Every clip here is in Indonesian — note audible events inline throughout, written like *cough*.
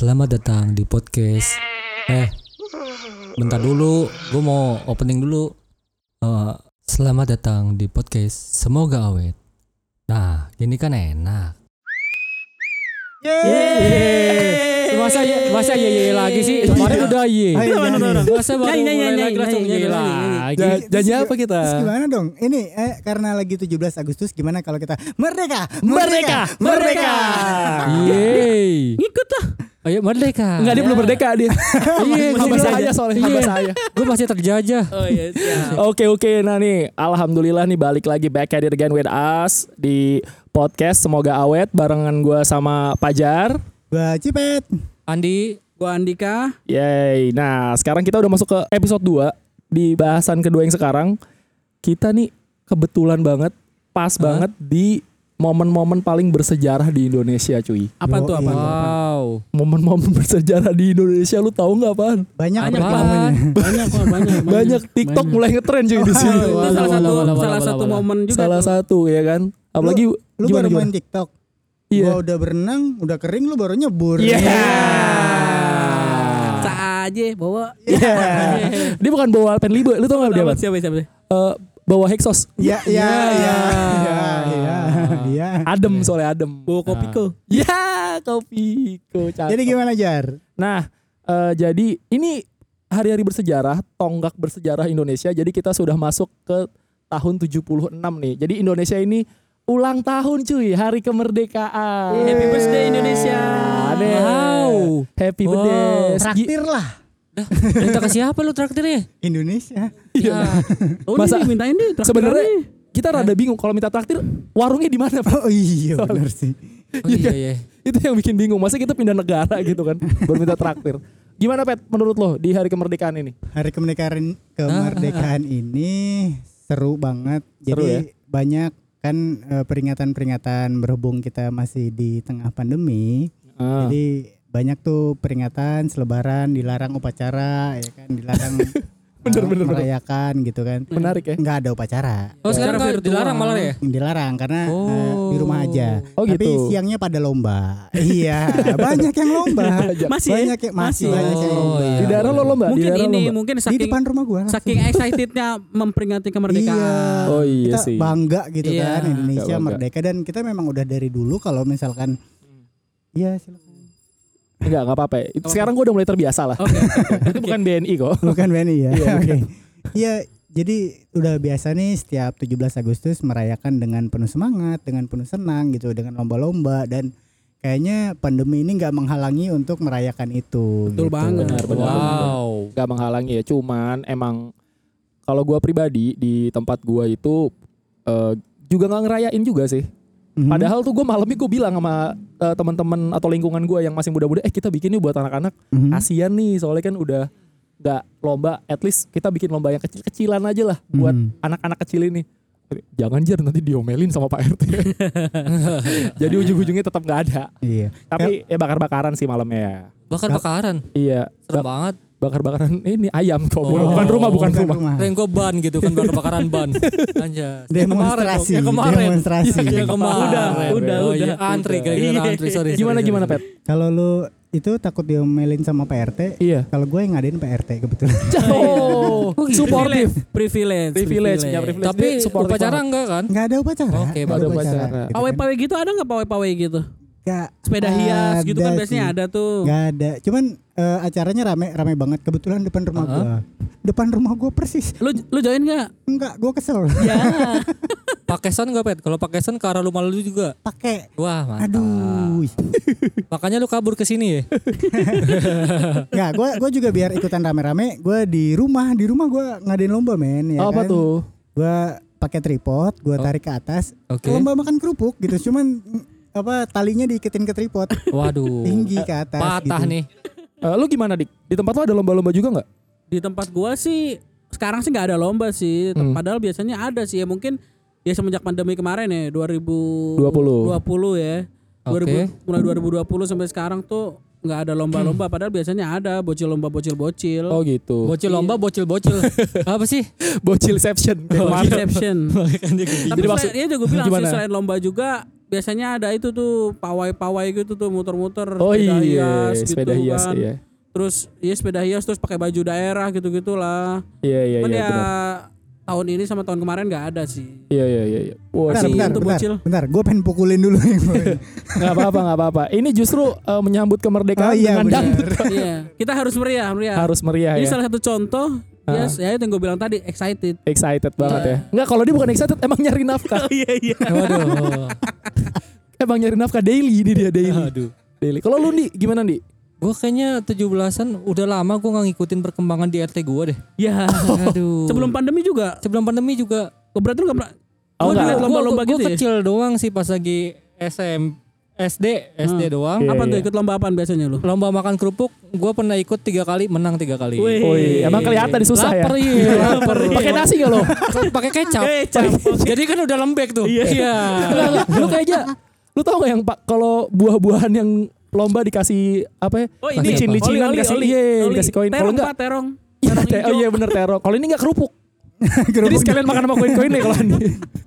Selamat datang di podcast. Eh, bentar dulu, gue mau opening dulu. Eh, selamat datang di podcast. Semoga awet. Nah, gini kan enak. Yeay. Masa ya, masa ye ye lagi sih? Kemarin udah ye. Ayo. Masa baru mulai lagi langsung nyanyi, ye lagi. Ja- Janji apa kita? Terus gimana dong? Ini eh, karena lagi 17 Agustus gimana kalau kita merdeka, Merdeka, merdeka. Yeay. Ngikut lah. Ayo merdeka. Enggak dia belum merdeka dia. *laughs* Iya, Hamba gua- saya soalnya hamba saya. Gue masih terjajah. *laughs* Oh iya. Oke oke, nah nih, alhamdulillah nih balik lagi back at it again with us di podcast semoga awet barengan gua sama Pajar. Gua Cipet. Andi, Gua Andika. Yay. Nah, sekarang kita udah masuk ke episode 2 di bahasan kedua yang sekarang. Kita nih kebetulan banget pas banget di momen-momen paling bersejarah di Indonesia, cuy. Apa tuh apa? iya. tuh? wow. Momen-momen *laughs* bersejarah di Indonesia lu tahu nggak apaan? Banyak Banyak apa namanya? Banyak kok, *laughs* banyak. Banyak TikTok banyak. mulai ngetren cuy di sini. Itu salah satu salah satu momen juga. Salah tuh. satu ya kan. Apalagi Lu gimana, baru gimana? main TikTok. Iya. Gua udah berenang, udah kering lu baru nyebur. Iya. Sa aja bawa. Iya. *laughs* Dia bukan bawa pen libe, lu tau gak dia apa? Siapa siapa? Eh, bawa Hexos. Iya, iya, iya. Iya, iya. Iya. Adem soalnya adem. Bawa kopi Nah. kok. Ya, kopiko. cakep. Jadi gimana Jar? Nah, eh, jadi ini hari-hari bersejarah, tonggak bersejarah Indonesia. Jadi kita sudah masuk ke tahun 76 nih. Jadi Indonesia ini ulang tahun cuy, hari kemerdekaan. Happy birthday Indonesia. Wow. Happy Wow. birthday. Traktir lah Minta ke siapa lu traktirnya? Indonesia. Ya. *laughs* Oh, Masa- Masa mintain deh. Sebenarnya kita rada bingung kalau minta traktir warungnya di mana, Pak? Oh iya benar sih. Oh iya iya. Itu yang bikin bingung. Masa kita pindah negara *laughs* gitu kan, baru minta traktir. Gimana Pet menurut lo di hari kemerdekaan ini? Hari kemerdekaan kemerdekaan ini seru banget. Seru Jadi ya? banyak kan eh, peringatan-peringatan berhubung kita masih di tengah pandemi. Ah. Jadi banyak tuh peringatan selebaran dilarang upacara ya kan dilarang *laughs* Bener, eh, bener, bener. merayakan gitu kan. Menarik ya? Nggak ada upacara. Oh sekarang virtual. dilarang malah ya? Dilarang karena eh, di rumah aja. Oh, Tapi gitu. siangnya pada lomba. *laughs* iya, banyak yang lomba. Masih ya? banyak yang masih, Masih. banyak yang Oh, lomba. iya. Di daerah lo lomba? di Mungkin daerah ini lomba? mungkin Di saking depan rumah gua. langsung. saking excitednya memperingati kemerdekaan. Iya. Oh iya kita sih. bangga gitu Iya. kan Indonesia merdeka dan kita memang udah dari dulu kalau misalkan Iya silakan. Enggak, enggak apa-apa. Itu Sekarang gue udah mulai terbiasa lah. Oke. Itu bukan BNI kok. Bukan Benny ya. Iya, Oke. Iya, jadi udah biasa nih setiap 17 Agustus merayakan dengan penuh semangat, dengan penuh senang gitu, dengan lomba-lomba dan kayaknya pandemi ini nggak menghalangi untuk merayakan itu. Betul gitu. banget. Benar, benar. Wow. Gak menghalangi ya. Cuman emang kalau gue pribadi di tempat gue itu eh, juga nggak ngerayain juga sih. Mhm. Padahal tuh gue malamnya gue bilang sama eh, teman-teman atau lingkungan gue yang masih muda-muda, eh kita bikin nih buat anak-anak. Mhm. Kasian nih, soalnya kan udah nggak lomba. At least kita bikin lomba yang kecil-kecilan aja lah buat Mhm. anak-anak kecil ini. Jangan jar nanti diomelin sama Pak RT. *laughs* Jadi ujung-ujungnya tetap nggak ada. Iya. Tapi ya bakar-bakaran sih malamnya ya. Bakar-bakaran. Iya, Serem banget. Bakar-bakaran ini ayam kok, Oh. bukan rumah, bukan, Bukan rumah. Rengko ban gitu kan *laughs* bakar-bakaran ban. Anjas. Demonstrasi, Yang kemarin. demonstrasi. Yang kemarin. Udah, udah, Oh, iya. udah. Antri gara-gara antri sorry. Gimana sorry, gimana sorry. Pet? Kalau lu itu takut diomelin sama PRT, Iya. kalau gue yang ngadain PRT kebetulan. *laughs* Oh, Oh, supportive. Privilege. Privilege, punya privilege. Tapi upacara enggak kan? Nggak ada upacara. Oke, nggak ada upacara. Pawai-pawai gitu ada nggak pawai-pawai gitu? Nggak Sepeda hias gitu kan ada biasanya sih. ada tuh. Nggak ada. Cuman eh, acaranya rame rame banget. Kebetulan depan rumah Uh-huh. gua. Depan rumah gua persis. Lu lu join nggak? Enggak, gua kesel. Ya. *laughs* Pakai son enggak, Pet? Kalau pakai son ke arah rumah lu juga. Pakai. Wah, mantap. Aduh. *laughs* Makanya lu kabur ke sini ya? *laughs* Enggak, gua gua juga biar ikutan rame-rame. Gua di rumah, di rumah gua ngadain lomba, men, ya apa kan? tuh? Gua pakai tripod, gua Oh. tarik ke atas. Oke. Lomba makan kerupuk gitu. Cuman apa talinya diiketin ke tripod Waduh. *laughs* tinggi ke atas Patah gitu. nih. Eh, lu gimana dik? Di tempat lu ada lomba-lomba juga nggak? Di tempat gua sih sekarang sih nggak ada lomba sih. Hmm. Padahal biasanya ada sih ya mungkin ya semenjak pandemi kemarin ya 2020 20. ya. Oke. 2000 mulai 2020 sampai sekarang tuh nggak ada lomba-lomba padahal biasanya ada bocil lomba bocil-bocil. Oh gitu. Bocil lomba, bocil-bocil. *laughs* Apa sih? Bocilception. gitu. *laughs* Tapi Jadi maksud- selain, iya juga bilang gimana? sih selain lomba juga biasanya ada itu tuh pawai-pawai gitu tuh muter-muter Oh sepeda iya, hias sepeda gitu hias kan. iya. Terus iya sepeda hias terus pakai baju daerah gitu-gitulah. Iya iya Cuman iya. ya benar. tahun ini sama tahun kemarin nggak ada sih. Iya iya iya. iya. Wah, Bentar, sih, bentar, bentar, bocil. bentar. Gue pengen pukulin dulu yang *laughs* nggak apa-apa nggak apa-apa. Ini justru eh, menyambut kemerdekaan Oh iya, dengan dangdut iya, kita harus meriah, meriah. harus meriah ini ya. salah satu contoh. Yes, ya itu yang gue bilang tadi excited. Excited banget Iya. ya. Enggak kalau dia bukan excited emang nyari nafkah. *laughs* iya iya. Waduh. *laughs* emang nyari nafkah daily ini dia daily. Aduh. daily. Kalau lu nih gimana nih? Gue kayaknya 17-an udah lama gue nggak ngikutin perkembangan di RT gue deh. Ya. *laughs* Aduh. Sebelum pandemi juga. sebelum pandemi juga Oh, berarti lu gak pernah Oh, dilihat lomba-lomba Gua- gua gitu ya? kecil doang sih pas lagi SM SD SD doang. Iya, apa tuh iya. ikut lomba apaan biasanya lu? Lomba makan kerupuk, gue pernah ikut tiga kali, menang tiga kali. Wih. Woi, emang kelihatan susah ya. Lapar iya. *laughs* Pakai nasi gak lo? Pakai kecap. *laughs* Jadi kan udah lembek tuh. Iya. Enggak. Lu kayaknya lu tau gak yang pak kalau buah-buahan yang lomba dikasih apa ya? Oh ini licin-licinan oli, oli, dikasih iya, dikasih koin. Kalau Terong enggak terong. Iya, oh iya bener terong. Kalau ini enggak kerupuk. *laughs* Jadi kerupuk, sekalian makan sama koin-koin deh kalau ini.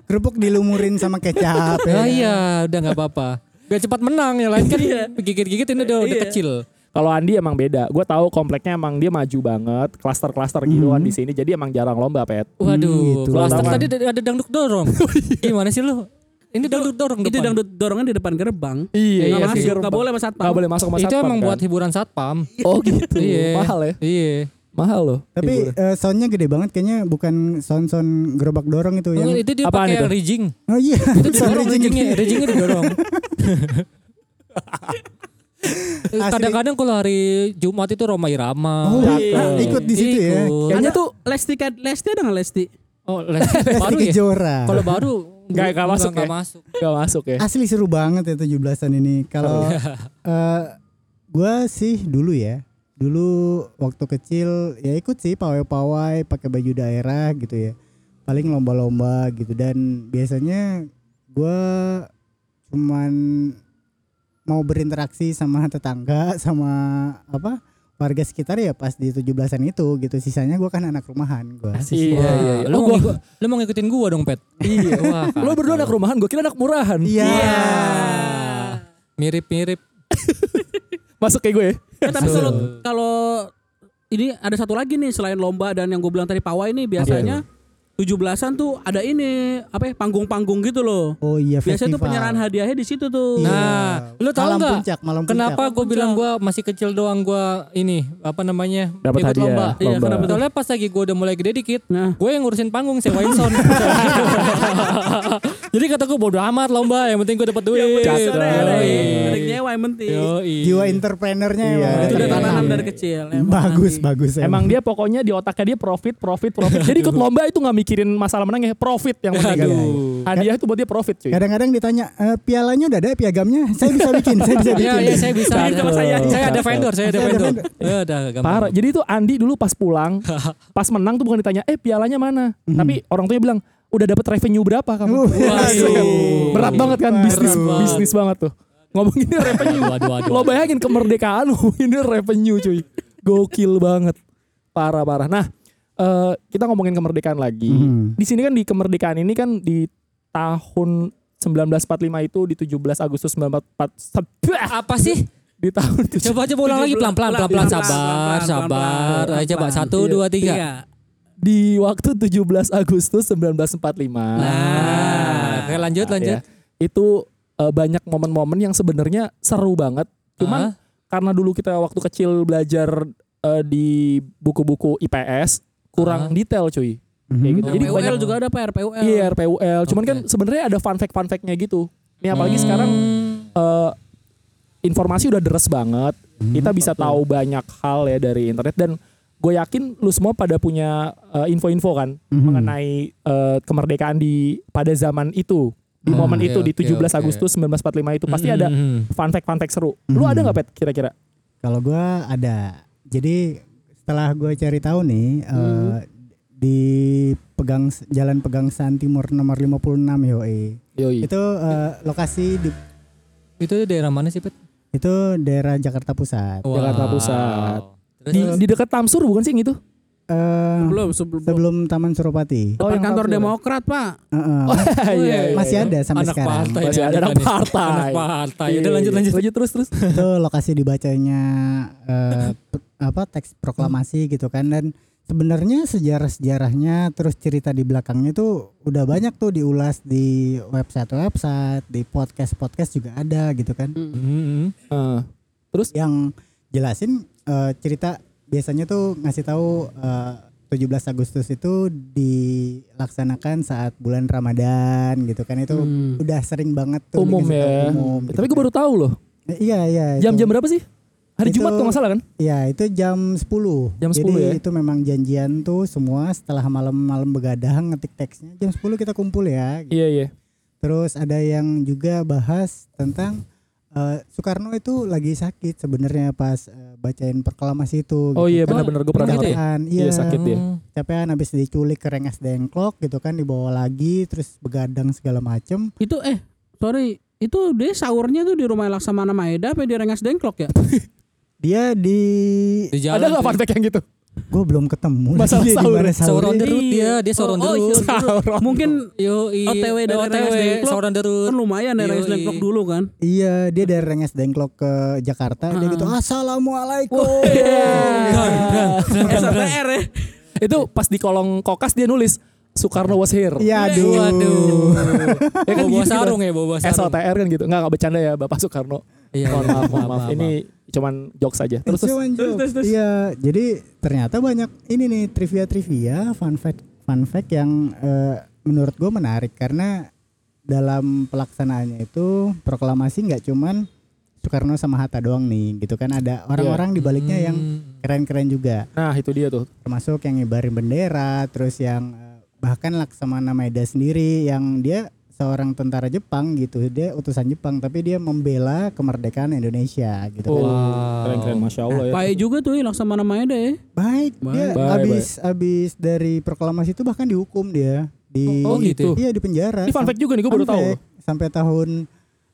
kerupuk dilumurin sama kecap. ya. Ah, iya, udah nggak apa-apa. Biar cepat menang ya lain kan Iya. gigit-gigit ini udah, udah Iya. kecil. Kalau Andi emang beda. Gue tahu kompleknya emang dia maju banget, klaster-klaster gitu kan di sini. Jadi emang jarang lomba, Pet. Waduh, gitu. klaster tadi ada dangdut dorong. *laughs* Gimana sih lu? Ini dangdut dorong Itu dangdut dorongan di depan gerbang. Iya, iya masuk, sih. nggak boleh sama satpam. Gak boleh masuk sama Itu satpam, emang kan? buat hiburan satpam. *laughs* Oh gitu. Iya. Mahal ya? Iya. Mahal loh. Tapi eh, soundnya gede banget kayaknya bukan sound-sound gerobak dorong itu yang Oh, itu dia pakai itu? yang rigging. Oh iya, Itu *laughs* sound riggingnya didorong. Asli. Kadang-kadang kalau hari Jumat itu Roma Irama. Oh, Cakep. ikut di situ ya. Kayaknya tuh Lesti kan Lesti ada nggak Lesti? Oh, les *laughs* baru ya? Kejora. Kalau baru Nggak- nggak masuk nggak ya? masuk. gak masuk ya. Asli seru banget ya 17-an ini. Kalau eh gua sih dulu ya. Dulu waktu kecil ya ikut sih pawai-pawai pakai baju daerah gitu ya. Paling lomba-lomba gitu dan biasanya gua cuman mau berinteraksi sama tetangga sama apa warga sekitar ya pas di 17-an itu gitu. Sisanya gua kan anak rumahan gua. Iya, iya, iya. Lu, Oh, mau gua- lu mau ngikutin gua dong, Pet? Iya. *laughs* Wah, Lo berdua anak rumahan, gue kira anak murahan. Iya. Mirip-mirip. *laughs* Masuk kayak gue ya. Tapi kalau kalau ini ada satu lagi nih selain lomba dan yang gue bilang tadi pawai ini biasanya 17-an tuh ada ini apa ya panggung-panggung gitu loh. Oh iya Biasanya festival. tuh penyerahan hadiahnya di situ tuh. Iya. Nah, lu tahu malam nggak puncak, malam Kenapa gue bilang gue masih kecil doang gue ini apa namanya Dapat ikut hadiah, lomba. Iya, lomba. kenapa tuh? Soalnya pas lagi gue udah mulai gede dikit, Nah, gue yang ngurusin panggung sewain sound. *laughs* Jadi kata gue bodo amat lomba, yang penting gue dapat duit. yang penting ada ada nyewa yang penting. Jiwa entrepreneurnya Iya, udah Itu udah iya. tertanam. dari kecil. emang Bagus, nanti. bagus. Emang dia pokoknya di otaknya dia profit, profit, profit. Jadi ikut lomba itu nggak mikirin masalah menang ya, profit yang penting. Aduh. Hadiah itu buat dia profit cuy. Kadang-kadang ditanya, e, pialanya udah ada, piagamnya? Saya bisa bikin, saya bisa *laughs* bikin. Iya, iya saya bisa. Saya. Saya ada vendor, saya ada vendor. Ya udah. Parah. Jadi itu Andi dulu pas pulang, *laughs* pas menang tuh bukan ditanya, eh pialanya mana? Tapi orang tuanya bilang, udah dapat revenue berapa kamu? Waduh. Berat banget kan bisnis Berat bisnis banget tuh. Ngomongin revenue. Waduh, waduh. Lo bayangin kemerdekaan *laughs* ini revenue cuy. Gokil banget. Parah-parah. Nah, uh, kita ngomongin kemerdekaan lagi. Hmm. Di sini kan di kemerdekaan ini kan di tahun 1945 itu di 17 Agustus 1944. Apa sih? Di tahun Coba coba ulang lagi pelan-pelan pelan-pelan sabar sabar. Coba 1 2 3 di waktu 17 Agustus 1945. Nah, oke lanjut, lanjut. Ya, itu eh, banyak momen-momen yang sebenarnya seru banget. Cuman Ah. karena dulu kita waktu kecil belajar eh, di buku-buku IPS kurang Ah. detail cuy. Mhm. Kayak gitu. Jadi RPUL banyak juga ada apa RPUL? Iya RPUL. Cuman Oke. kan sebenarnya ada fun fact fun fact-nya gitu. Nih apalagi Hmm. sekarang eh, informasi udah deres banget. Kita bisa tahu banyak hal ya dari internet dan gue yakin lu semua pada punya eh, info-info kan Mhm. mengenai eh, kemerdekaan di pada zaman itu. Di Hmm, momen oke, itu di oke, 17 oke. Agustus 1945 itu pasti Hmm, ada hmm, hmm. fun fact fun fact seru. Lu Mhm. ada nggak pet kira-kira? Kalau gua ada. Jadi setelah gue cari tahu nih eh, di pegang Jalan Pegangsaan Timur nomor 56 yoi. Yoi. Itu eh, lokasi di Itu daerah mana sih, Pet? itu daerah Jakarta Pusat. Jakarta Pusat. Di, di dekat Tamsur bukan sih yang itu? Eh, Belum sebelum, sebelum Taman Suropati. Oh, yang kantor. Demokrat, Pak. Heeh. Iya, iya, Masih iya. ada sampai anak sekarang. partai Masih ada anak partai. anak partai Iya, udah lanjut iya. lanjut Lanjut terus terus. itu lokasi dibacanya eh, p- apa teks proklamasi gitu kan dan sebenarnya sejarah-sejarahnya terus cerita di belakangnya tuh udah banyak tuh diulas di website-website, di podcast-podcast juga ada gitu kan. Hmm. Eh, terus Yang jelasin eh, cerita biasanya tuh ngasih tahu eh, 17 Agustus itu dilaksanakan saat bulan Ramadan gitu kan itu Hmm. udah sering banget tuh umum ya. umum, gitu Tapi gue kan. baru tahu loh. Eh, Iya iya. Jam-jam berapa sih? Hari Itu- Jumat kalau nggak salah kan? Iya itu jam 10 Jam 10 Jadi ya? itu memang janjian tuh semua setelah malam-malam begadang ngetik teksnya Jam 10 kita kumpul ya gitu. Iya iya. Terus ada yang juga bahas tentang eh, Soekarno itu lagi sakit sebenarnya pas eh, bacain proklamasi itu Oh gitu iya kan. benar-benar gue pernah gitu ya? Iya, Iya sakit dia. capean habis diculik ke Rengas Dengklok gitu kan dibawa lagi terus begadang segala macem Itu eh sorry, itu dia sahurnya tuh di rumah Laksamana Maeda apa di Rengas Dengklok ya? *laughs* Dia di di Ada nggak fact yang gitu? Gue belum ketemu Masalah Dia di sahur. Sahur on the road dia dia sahur on the road iya, Mungkin yo OTW dari Rengas Dengklok. sahur on the road kan lumayan ya Rengas. Dengklok dulu kan. Iya, dia dari Rengas Dengklok ke Jakarta, dia gitu, "Assalamualaikum." SPR ya. Itu pas di kolong kokas dia nulis Soekarno was here. Iya, aduh. waduh *laughs* Ya kan bawa gitu, sarung ya bawa sarung SOTR kan gitu. Enggak enggak bercanda ya Bapak Soekarno. iya Mohon iya, maaf, mohon maaf. Ini cuman jokes saja. Terus terus. Cuman jokes. Iya, jadi ternyata banyak ini nih trivia-trivia, fun fact, fun fact yang eh, menurut gue menarik karena dalam pelaksanaannya itu proklamasi nggak cuman Soekarno sama Hatta doang nih, gitu kan ada orang-orang di baliknya yang Hmm. keren-keren juga, Nah, itu dia tuh. termasuk yang ngibarin bendera, terus yang bahkan Laksamana Maeda sendiri yang dia seorang tentara Jepang gitu, dia utusan Jepang tapi dia membela kemerdekaan Indonesia gitu kan. Oh, keren-keren Masya Allah ya. Baik juga tuh ya Laksamana Maeda ya. Baik, dia Baik, habis habis dari proklamasi itu bahkan dihukum dia di Oh, gitu. Iya di penjara. Ini fun fact juga nih gue baru tahu. Sampai tahun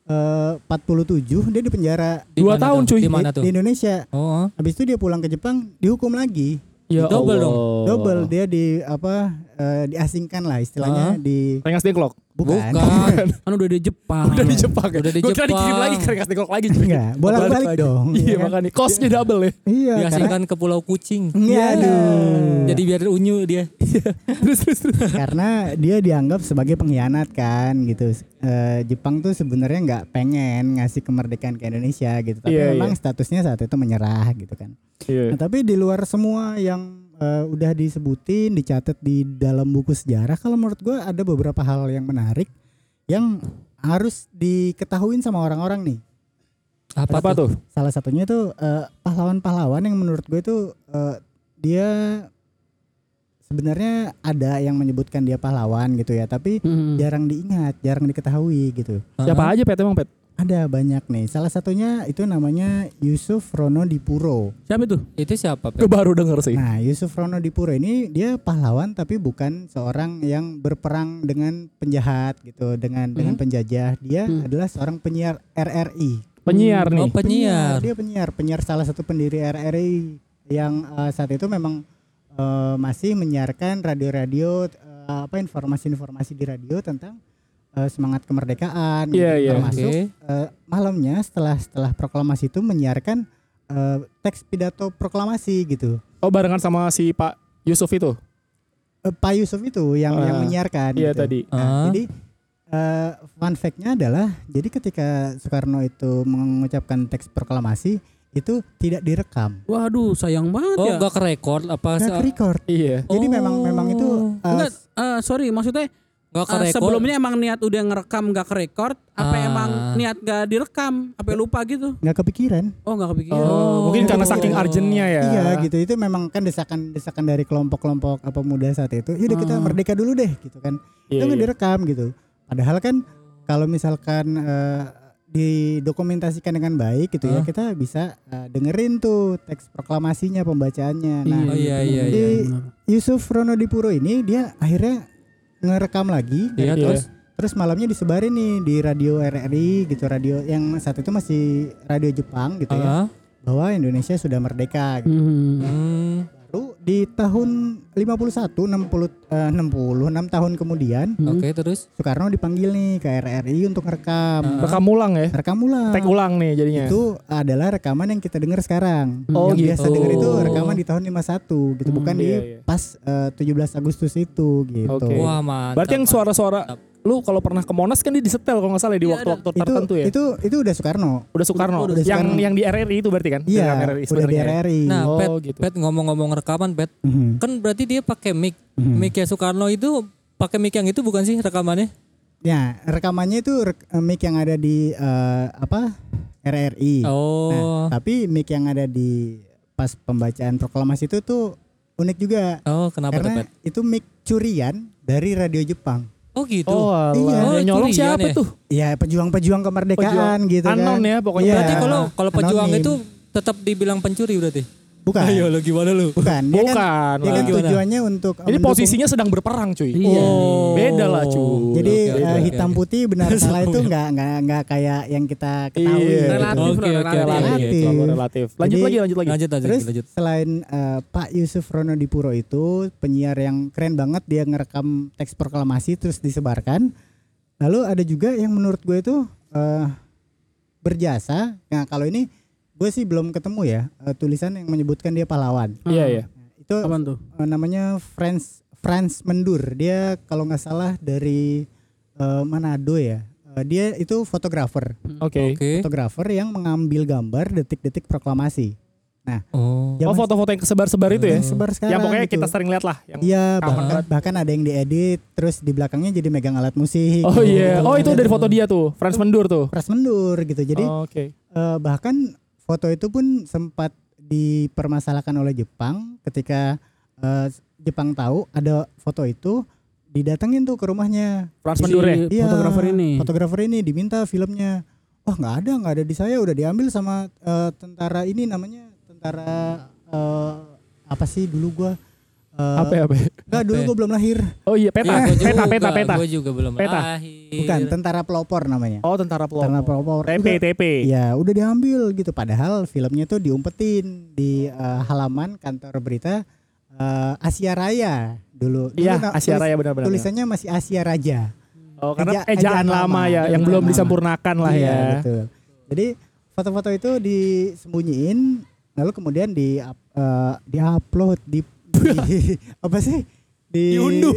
eh, 47 dia di penjara Dua tahun, tuh? cuy. di mana di, tuh di Indonesia. oh Habis itu dia pulang ke Jepang dihukum lagi. Ya Double Allah. dong. Double dia di apa eh, diasingkan lah istilahnya Hah? di Rengas Dengklok. bukan. bukan Kan udah di Jepang. Udah di Jepang. Udah di Gue kira dikirim Jepang. lagi ke Rengas Dengklok lagi. Enggak, bolak-balik dong. Iya ya kan? makanya costnya double ya. Iya, karena diasingkan ke Pulau Kucing Iya, aduh. jadi biar unyu dia *laughs* Terus terus terus. karena dia dianggap sebagai pengkhianat kan gitu. Eh, Jepang tuh sebenarnya nggak pengen ngasih kemerdekaan ke Indonesia gitu, tapi Iya, memang iya. statusnya saat itu menyerah gitu kan. Iya. Nah, tapi di luar semua yang eh, udah disebutin, dicatat di dalam buku sejarah, kalau menurut gua ada beberapa hal yang menarik yang harus diketahuin sama orang-orang nih. apa, Apa tuh? Salah satunya tuh eh, pahlawan-pahlawan yang menurut gue itu eh, dia sebenarnya ada yang menyebutkan dia pahlawan gitu ya, tapi Hmm. jarang diingat, jarang diketahui gitu. Siapa aja Pet emang Pet? Ada banyak nih. Salah satunya itu namanya Yusuf Rono Dipuro. Siapa itu? itu siapa? Gue baru denger sih. Nah, Yusuf Rono Dipuro ini dia pahlawan tapi bukan seorang yang berperang dengan penjahat gitu, dengan dengan penjajah. Dia Hmm. adalah seorang penyiar RRI. Penyiar oh nih. penyiar Dia penyiar, penyiar salah satu pendiri RRI yang eh, saat itu memang eh, masih menyiarkan radio-radio eh, apa informasi-informasi di radio tentang eh, semangat kemerdekaan Iya, gitu. iya. termasuk Oke. eh, malamnya setelah setelah proklamasi itu menyiarkan eh, teks pidato proklamasi gitu. Oh barengan sama si Pak Yusuf itu. Eh, Pak Yusuf itu yang yang Ah, menyiarkan. Iya gitu. tadi. Nah, Ah. Jadi eh, fun fact-nya adalah jadi ketika Soekarno itu mengucapkan teks proklamasi itu tidak direkam, Waduh, sayang banget oh ya. gak ke record apa nggak se- record. Iya. Jadi memang memang itu eh, Enggak, eh, sorry, maksudnya gak ke record sebelumnya emang niat udah ngerekam gak ke record, apa Ah. emang niat gak direkam, apa lupa gitu? nggak kepikiran. Oh nggak kepikiran. Oh, mungkin karena Oh. saking urgentnya ya. Iya gitu itu memang kan desakan-desakan dari kelompok-kelompok apa muda saat itu. Yaudah kita Ah. merdeka dulu deh gitu kan. Iya, itu nggak iya. direkam gitu. Padahal kan kalau misalkan eh, didokumentasikan dengan baik gitu ya Ah. kita bisa eh, dengerin tuh teks proklamasinya pembacaannya. Nah Oh, iya, iya, di benar. Yusuf Ronodipuro ini dia akhirnya ngerekam lagi Iya, Iya. terus terus malamnya disebarin nih di radio RRI gitu radio yang saat itu masih radio Jepang gitu ya Ah, bahwa Indonesia sudah merdeka gitu. Hmm. Hmm. baru di tahun 51 60 eh, 66 tahun kemudian Hmm. Oke, terus Soekarno dipanggil nih ke RRI untuk ngerekam. Rekam ulang ya. Rekam ulang. Tag ulang nih jadinya. Itu adalah rekaman yang kita dengar sekarang. Oh, yang biasa gitu. dengar itu rekaman di tahun 51 gitu, bukan di iya, iya. pas eh, 17 Agustus itu gitu. Oke. wah mantap. Berarti yang suara-suara. Lu kalau pernah ke Monas kan dia disetel kalau nggak salah ya, di Iya, waktu-waktu Itu tertentu ya. itu itu udah Soekarno. udah Soekarno. udah yang Soekarno. yang di RRI itu berarti kan? Iya, RRI udah di sebenarnya. RRI. Nah, Oh, Pet, gitu. Pet ngomong-ngomong rekaman, Pet. Mhm. Kan berarti dia pakai mic. Mhm. Mic ya Soekarno itu pakai mic yang itu bukan sih rekamannya? Ya, rekamannya itu rek- eh, mic yang ada di eh, apa? RRI. Oh. Nah, tapi mic yang ada di pas pembacaan proklamasi itu tuh unik juga. oh, kenapa tuh, karena Pet? itu mic curian dari radio Jepang. Oh, gitu. Oh. Iya. Yang Oh, nyolong siapa ya? tuh? Ya pejuang-pejuang kemerdekaan gitu kan. Anon ya pokoknya. Iya. Berarti kalau kalau pejuang Anonim. itu tetap dibilang pencuri berarti. Bukan. Ayo lo gimana lu? Bukan. Dia kan, Bukan. dia kan lah. Gimana? tujuannya untuk Ini mendukung- posisinya sedang berperang cuy. Iya. Oh. Beda lah, cuy. Jadi Oke, oke, eh, hitam putih benar *laughs* salah itu nggak nggak nggak kayak yang kita ketahui. Iya. Relatif, Oke, bro, oke, relatif. oke. Relatif. Relatif. Lanjut Jadi- lagi, lanjut lagi. Lanjut lanjut Terus lanjut. selain eh, Pak Yusuf Ronodipuro itu penyiar yang keren banget dia ngerekam teks proklamasi terus disebarkan. Lalu ada juga yang menurut gue itu eh, berjasa. Nah kalau ini gue sih belum ketemu ya eh, tulisan yang menyebutkan dia pahlawan. Iya, iya. Itu Apaan tuh? eh, namanya Franz Franz Mendur. Dia kalau nggak salah dari eh, Manado ya. Eh, dia itu fotografer, Oke. Oke. fotografer yang mengambil gambar detik-detik proklamasi. Oh. Oh, Zaman foto-foto yang kesebar-sebar itu ya. sebar sekarang. Yang pokoknya gitu. kita sering lihat lah. Yang Iya, bahkan, banget. bahkan ada yang diedit terus di belakangnya jadi megang alat musik. Oh iya. Gitu. Oh itu dari foto dia tuh. Franz Mendur tuh. Pras mendur gitu. Jadi Oh, Oke. eh, bahkan foto itu pun sempat dipermasalahkan oleh Jepang ketika eh, Jepang tahu ada foto itu didatengin tuh ke rumahnya. Franz Si Mendur ya. Iya, Fotografer ini. Fotografer ini diminta filmnya. Wah nggak ada nggak ada di saya udah diambil sama eh, tentara ini namanya tentara eh, apa sih dulu gua eh, Apa ya? Apa ya? Enggak dulu ya? gua belum lahir. Oh iya, peta. Iya, gua peta, juga, peta, peta. Gue juga belum Peta. lahir. Bukan tentara pelopor namanya. Oh, tentara Tentara pelopor. pelopor. TP, Udah- TP. Ya udah diambil gitu. Padahal filmnya tuh diumpetin di eh, halaman kantor berita eh, Asia Raya dulu. Iya, Asia tulis- Raya benar-benar. Tulisannya masih Asia Raja. Oh, karena Eja- ejaan, ejaan lama, lama, ya, yang belum lama. disempurnakan lah Iya, ya. betul. Jadi foto-foto itu disembunyiin lalu kemudian di eh, diupload di, di- apa sih? Di Diunduh.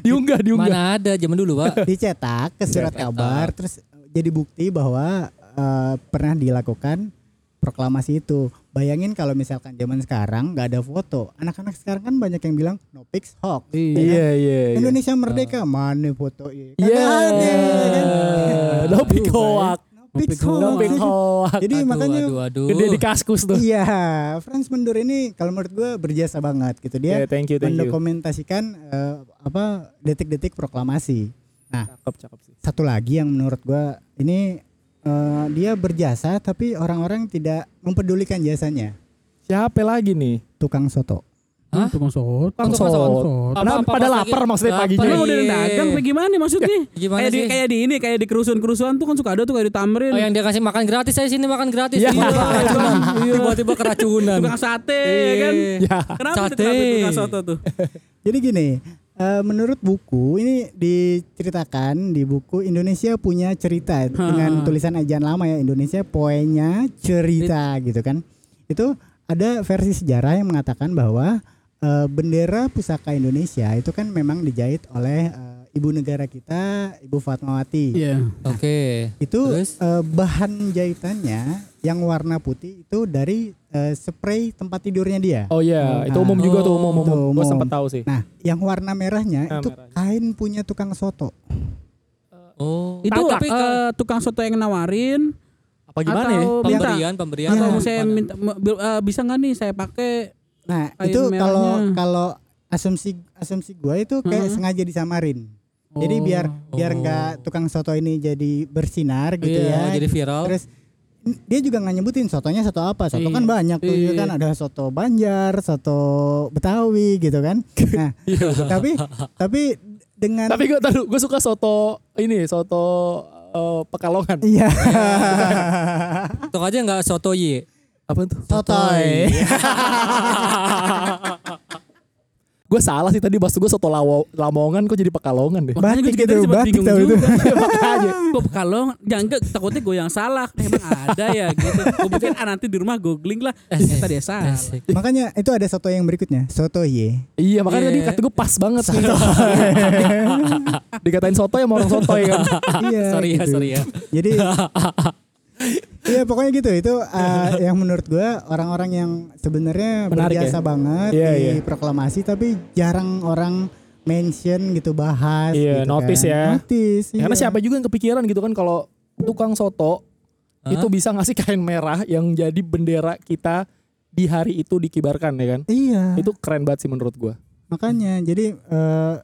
Diunggah, *laughs* diunggah. Mana ada zaman dulu, Pak. dicetak ke surat Dicetak. kabar terus jadi bukti bahwa eh, pernah dilakukan proklamasi itu. Bayangin kalau misalkan zaman sekarang nggak ada foto, anak-anak sekarang kan banyak yang bilang no pics hoax. Iya. Iya, iya. iya. Indonesia merdeka mana foto ini? Iya. Ada, ya kan? *laughs* No pics hoax. Hoax. *laughs* Jadi aduh, makanya aduh, aduh. Gede di kaskus tuh. Iya, Franz Mendur ini kalau menurut gue berjasa banget gitu dia Iya, thank you, thank you. mendokumentasikan eh, apa detik-detik proklamasi. Cakep, cakep sih. Satu lagi yang menurut gua ini eh, dia berjasa tapi orang-orang tidak mempedulikan jasanya. Siapa lagi nih? Tukang soto. Hah? Tukang soto. Tukang soto. Padahal Apa- apa pada lapar lagi- maksudnya lapar. paginya. Padahal Iya. udah dagang apa gimana nih maksudnya? Gimana kayak di sih? kayak di ini kayak di kerusuhan-kerusuhan tuh kan suka ada tuh kayak di Tamrin. Oh yang dia kasih makan gratis saya sini makan gratis. Iya. Tiba-tiba *laughs* keracunan. Tiba-tiba keracunan. tukang sate ya kan. Ya. Kenapa Sate. tukang soto tuh? *laughs* Jadi gini, eh, menurut buku ini diceritakan di buku Indonesia punya cerita *laughs* dengan tulisan ejaan lama ya Indonesia poenya cerita gitu kan. Itu ada versi sejarah yang mengatakan bahwa eh, bendera pusaka Indonesia itu kan memang dijahit oleh eh, ibu negara kita Ibu Fatmawati. Iya. Oke. Itu Terus? eh, bahan jahitannya yang warna putih itu dari eh, spray tempat tidurnya dia. Oh iya, itu umum juga tuh umum umum. Tuh, Gue umum. sempet tahu sih. Nah, yang warna merahnya Ah, itu merahnya. kain punya tukang soto. Oh. Itu Tahu, tapi eh, tukang soto yang nawarin Apa gimana ya? atau minta pemberian pemberian atau apa saya minta bisa nggak nih saya pakai Nah, Kain itu kalau kalau asumsi asumsi gua itu kayak Mhm. sengaja disamarin. Jadi Oh. biar biar Oh. nggak tukang soto ini jadi bersinar gitu Iya, ya. jadi viral. Terus dia juga nggak nyebutin sotonya soto apa. Soto Iya. kan banyak tuh ya Iya. kan ada soto Banjar, soto Betawi gitu kan. *laughs* Nah, tapi tapi dengan Tapi gue tahu, gue suka soto ini, soto eh, Pekalongan. iya. *laughs* Tok aja nggak soto ye. Apa tuh? Sotoy. *laughs* Gue salah sih tadi maksud gue soto lawo, Lamongan kok jadi Pekalongan deh. Makanya Batik gue juga itu, tadi sempat batik bingung juga. *laughs* Makanya. Gue kalau jangan takutnya gue yang salah. Emang ada ya gitu. Gue pikir ah nanti di rumah googling lah. Ternyata dia salah. Asik. Makanya itu ada soto yang berikutnya, soto ye. Iya makanya tadi kata gue pas banget nih. *laughs* Dikatain soto ya sama orang soto ya kan. iya. sorry ya, gitu. sorry ya. Jadi Iya pokoknya gitu itu uh, *laughs* yang menurut gua orang-orang yang sebenarnya berjasa ya? banget Iya, di iya. proklamasi tapi jarang orang mention gitu bahas Iya, gitu notice kan. ya. Notice. Karena iya. siapa juga yang kepikiran gitu kan kalau tukang soto Hah? itu bisa ngasih kain merah yang jadi bendera kita di hari itu dikibarkan ya kan. Iya. Itu keren banget sih menurut gua. Makanya jadi eh,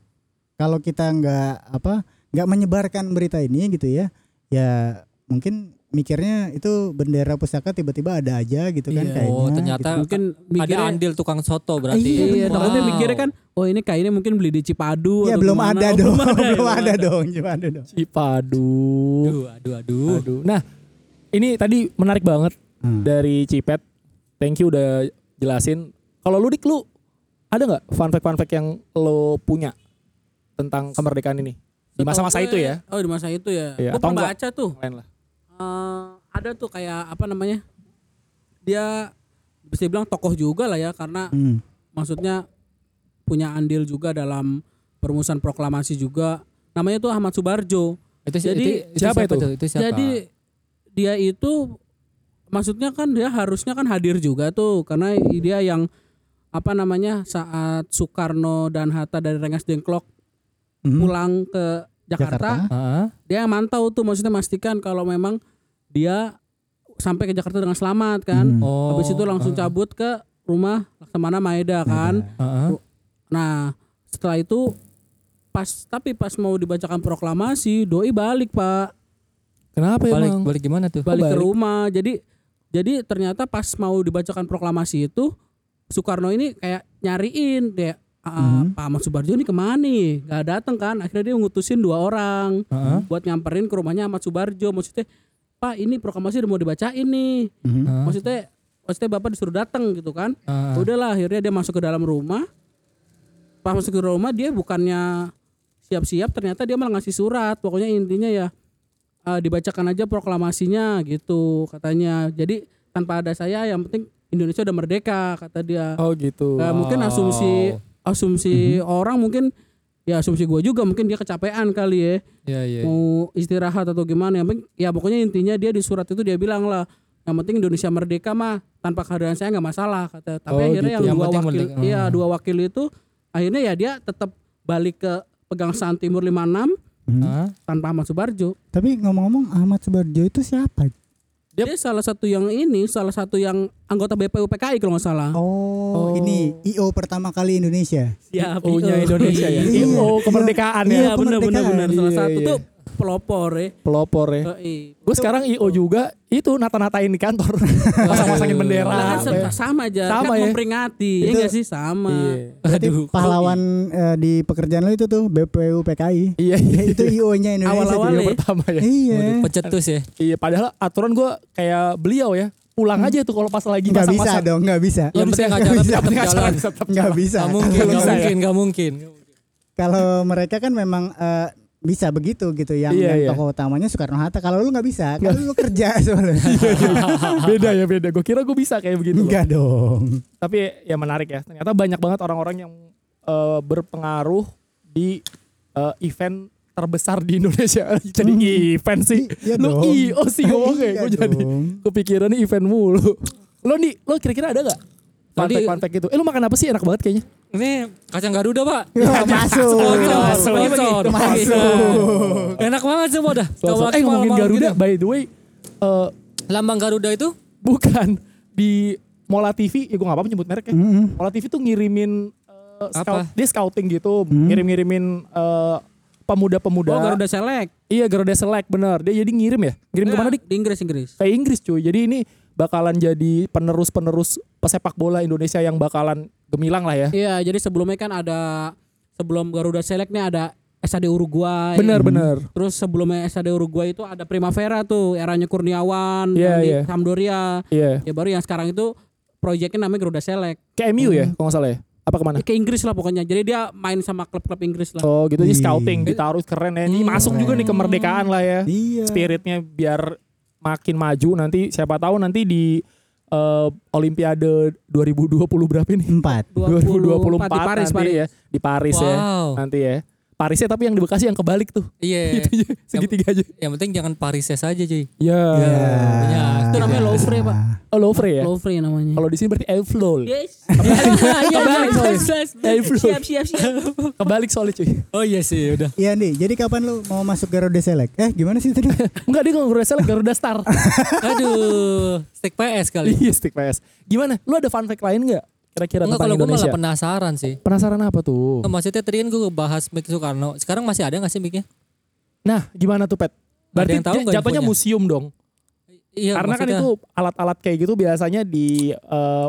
kalau kita nggak apa nggak menyebarkan berita ini gitu ya, ya mungkin mikirnya itu bendera pusaka tiba-tiba ada aja gitu kan Iya. kayaknya. Oh, ternyata gitu. Mungkin Ada mikirnya andil tukang soto berarti. Iya, Iya, bener. takutnya Wow. mikirnya kan, oh ini kainnya mungkin beli di Cipadu. Ya atau belum ada Oh, dong, belum *laughs* belum ada dong, belum ada dong. Cipadu. Aduh, aduh, aduh. Aduh. Nah, ini tadi menarik banget Hmm. dari Cipet. Thank you udah jelasin. Kalau lu dik lu ada nggak fun fact fun fact yang lo punya tentang kemerdekaan ini di masa-masa itu ya? Oh di masa itu ya. Iya, Gue pernah baca tuh. Lain lah. Eh, ada tuh kayak apa namanya? Dia bisa dibilang tokoh juga lah ya karena Hmm. maksudnya punya andil juga dalam perumusan proklamasi juga. Namanya tuh Ahmad Subarjo. Itu, Jadi, itu, itu siapa itu? tuh? Itu siapa? Jadi dia itu maksudnya kan dia harusnya kan hadir juga tuh karena dia yang apa namanya saat Soekarno dan Hatta dari Rengas Dengklok Mhm. pulang ke Jakarta, Jakarta. Heeh. dia yang mantau tuh maksudnya memastikan kalau memang dia sampai ke Jakarta dengan selamat kan. Hmm. oh, Habis itu langsung cabut ke rumah Laksamana Maeda kan. Heeh. Nah, setelah itu pas tapi pas mau dibacakan proklamasi, doi balik, Pak. Kenapa balik emang? balik gimana tuh? Balik, ke balik? rumah. Jadi jadi ternyata pas mau dibacakan proklamasi itu Soekarno ini kayak nyariin kayak "Ah, Mhm. Pak Ahmad Subarjo ini ke mana nih? Gak datang kan? Akhirnya dia ngutusin dua orang Heeh. buat nyamperin ke rumahnya Ahmad Subarjo. Maksudnya, Pak ini proklamasi udah mau dibacain nih. Heeh. Maksudnya, maksudnya bapak disuruh datang gitu kan? Heeh. Udahlah akhirnya dia masuk ke dalam rumah. Pas masuk ke rumah dia bukannya siap-siap ternyata dia malah ngasih surat. Pokoknya intinya ya eh, dibacakan aja proklamasinya gitu katanya. Jadi tanpa ada saya yang penting Indonesia udah merdeka kata dia. Oh gitu. Nah, mungkin asumsi asumsi orang mungkin ya asumsi gue juga mungkin dia kecapean kali ya Iya, iya. mau istirahat atau gimana yang penting ya pokoknya intinya dia di surat itu dia bilang lah yang penting Indonesia merdeka mah tanpa kehadiran saya nggak masalah kata tapi Oh, akhirnya gitu. yang, Yang dua wakil merdeka. iya Hmm. dua wakil itu akhirnya ya dia tetap balik ke pegangsaan Timur 56 Mhm. Hah? tanpa Ahmad Subarjo Tapi ngomong-ngomong Ahmad Subarjo itu siapa? Dia- dia salah satu yang ini salah satu yang anggota BPUPKI kalau nggak salah Oh, Oh. ini IO pertama kali Indonesia. Oh-nya iya. Indonesia ya. Iya. Oh, kemerdekaan ya. Iya, Iya benar benar salah Iya, satu iya. tuh pelopor ya. Pelopor ya. Gue sekarang IO juga itu nata-natain di kantor. *laughs* Pasang-pasangin bendera. Lah kan sama, ya. sama aja, Sama kan ya. memperingati, ya Itu- enggak sih sama. Iya. Berarti Aduh, pahlawan eh, di pekerjaan lo itu tuh BPU PKI. Iya, iya. itu IO-nya Indonesia. Awal-awal ya. pertama ya. Iya. Waduh, pencetus ya. Iya, padahal aturan gue kayak beliau ya. Pulang aja tuh kalau pas lagi Nggak bisa dong, nggak bisa. Yang penting bisa, nggak bisa, jalan. bisa Nggak bisa. Gak mungkin, Nggak gak bisa mungkin, gak mungkin. Kalau mereka kan memang eh, bisa begitu gitu yang, Iya, yang iya. tokoh utamanya Soekarno Hatta. Kalau lu nggak bisa, kalau lu kerja *laughs* soalnya. *laughs* beda ya beda. Gue kira gue bisa kayak begitu. Enggak dong. Tapi ya menarik ya. Ternyata banyak banget orang-orang yang eh, berpengaruh di eh, event terbesar di Indonesia. *laughs* Jadi event sih. Iya Lu dong. IO sih ngomongnya. Iya Gue jadi kepikiran event mulu. Lo nih, lo kira-kira ada gak? Tadi- fact gitu. Eh lo makan apa sih? Enak banget kayaknya. Ini kacang Garuda, Pak. *laughs* Masuk. Sponsor, Masuk. sponsor. Masuk. Enak banget semua dah. Kalau eh ngomongin Garuda, gitu. by the way, eh Lambang Garuda itu bukan di Mola TV, ya gue gak apa-apa nyebut merek ya. Mm-mm. Mola TV tuh ngirimin eh, scout, Apa? dia scouting gitu, Hmm. ngirim-ngirimin eh, pemuda-pemuda. Oh Garuda Select. Iya Garuda Select bener. Dia jadi ngirim ya? Ngirim Enggak, ke mana dik? Di Inggris Inggris. Ke Inggris cuy. Jadi ini bakalan jadi penerus-penerus pesepak bola Indonesia yang bakalan gemilang lah ya. Iya, jadi sebelumnya kan ada sebelum Garuda Select nih ada SAD Uruguay. Bener-bener. Terus sebelumnya SAD Uruguay itu ada Primavera tuh, eranya Kurniawan, yang di iya. Sampdoria. Iya. Ya baru yang sekarang itu proyeknya namanya Garuda Select. Kayak MU ya kalau nggak salah ya. Apa ke mana? Ya, ke Inggris lah pokoknya. Jadi dia main sama klub-klub Inggris lah. Oh gitu, jadi scouting ditaruh keren ya. Ini Hmm, masuk juga nih kemerdekaan lah ya. Iya. Spiritnya biar makin maju nanti siapa tahu nanti di eh, Olimpiade 2020 berapa ini? Empat. 2024 di Paris, nanti Paris. ya. Di Paris ya. Wow. Nanti ya. Parisnya tapi yang di Bekasi yang kebalik tuh. Iya. *laughs* Gitu aja, segitiga aja. Yang penting jangan Parisnya saja, cuy. Ya. Ya, Itu namanya Louvre, Pak. Oh, Louvre ya. Louvre namanya. Kalau di sini berarti Eiffel. Yes. *laughs* Kebalik *laughs* soalnya. Eiffel. Siap, siap, siap. Kebalik soalnya cuy. Oh iya sih, udah. Iya nih, jadi kapan lu mau masuk Garuda Select? Eh gimana sih tadi? Enggak dia Garuda Select Garuda Star. Aduh, stick PS kali. Iya stick PS. Gimana? Lu ada fun fact lain nggak? Kira-kira Enggak tentang kalau gue Indonesia? malah penasaran sih. Penasaran apa tuh? Nah, maksudnya tadi kan gue bahas Mik Soekarno. Sekarang masih ada gak sih Miknya? Nah, gimana tuh Pet? Berarti yang tahu jatuhnya museum dong. Iya, Karena kan maksudnya- itu alat-alat kayak gitu biasanya di eh,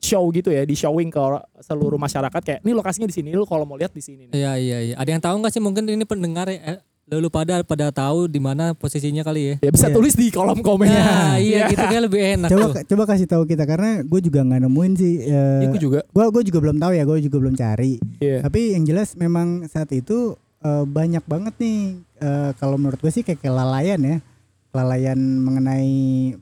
show gitu ya, di showing ke seluruh masyarakat kayak ini lokasinya di sini, lu kalau mau lihat di sini. nih." Iya iya iya. Ada yang tahu nggak sih mungkin ini pendengar ya? Lalu pada pada tahu di mana posisinya kali ya? Ya bisa Iya. tulis di kolom komen. Nah, iya gitu kan lebih enak coba tuh. coba kasih tahu kita karena gue juga nggak nemuin sih. eh, Itu juga. gue gue juga belum tahu ya, gue juga belum cari. Iya. Tapi yang jelas memang saat itu eh, banyak banget nih eh, kalau menurut gue sih kayak kelalaian ya. Kelalaian mengenai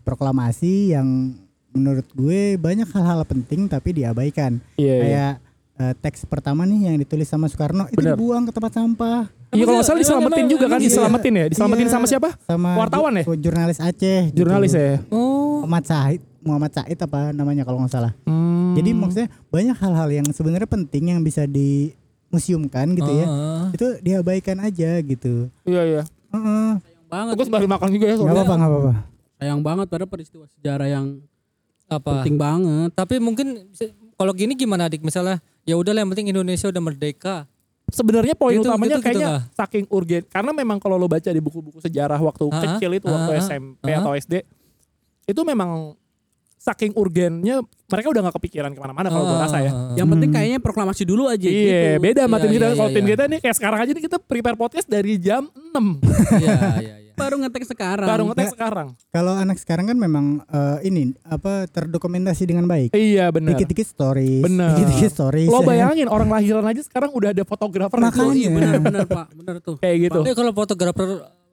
proklamasi yang menurut gue banyak hal-hal penting tapi diabaikan. Iya. iya. Kayak eh, teks pertama nih yang ditulis sama Soekarno itu Bener. dibuang ke tempat sampah Iya kalau nggak salah diselamatin emang- juga kan, emang gitu ya? diselamatin ya, diselamatin Iya. sama siapa? sama Wartawan ya? ju- jurnalis Aceh gitu. Jurnalis ya. Oh. Muhammad Said Muhammad Said apa namanya kalau nggak salah. Hmm. Jadi maksudnya banyak hal-hal yang sebenarnya penting yang bisa dimuseumkan gitu ya. Ah. Itu diabaikan aja gitu. Iya iya. Heeh. banget. Gue baru makan juga ya. Gak soalnya. apa-apa, gak apa-apa. Sayang banget pada peristiwa sejarah yang apa? penting banget. Tapi mungkin kalau gini gimana adik misalnya ya udah lah yang penting Indonesia udah merdeka. Sebenarnya poin Gitu- utamanya gitu- gitu kayaknya nggak? saking urgen karena memang kalau lo baca di buku-buku sejarah waktu Ah, kecil itu waktu ah, SMP ah. atau SD itu memang saking urgennya mereka udah nggak kepikiran ke mana-mana kalau gue rasa ya. Ah. Yang penting kayaknya proklamasi dulu aja Iya, gitu. beda sama Iya, tim kita. iya, Kalau iya, tim kita nih kayak sekarang aja nih kita prepare podcast dari jam 6 *laughs* Iya iya iya. Baru ngetek sekarang. baru ngetek Ya. sekarang. Kalau anak sekarang kan memang eh, ini apa terdokumentasi dengan baik. Iya benar. Dikit-dikit stories, Bener. dikit-dikit stories. Lo ya. bayangin orang lahiran aja sekarang udah ada fotografer Makanya. Oh, iya benar benar Pak, benar tuh. kayak gitu. Eh kalau fotografer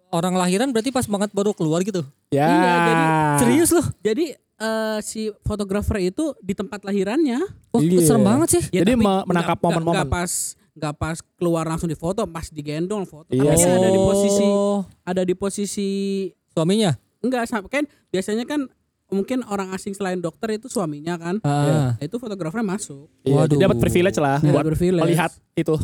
orang lahiran berarti pas banget baru keluar gitu. Ya. Iya, jadi Serius loh? Jadi eh, si fotografer itu di tempat lahirannya. Wah, Iya. serem banget sih. Ya, Jadi menangkap momen-momen. nggak pas nggak pas keluar langsung di foto, pas digendong foto. Iya ada di posisi Oh, ada di posisi suaminya. enggak sama kan biasanya kan mungkin orang asing selain dokter itu suaminya kan. Ah. Nah, itu fotografernya masuk. Iya, Waduh. dapat privilege lah buat privilege. melihat itu.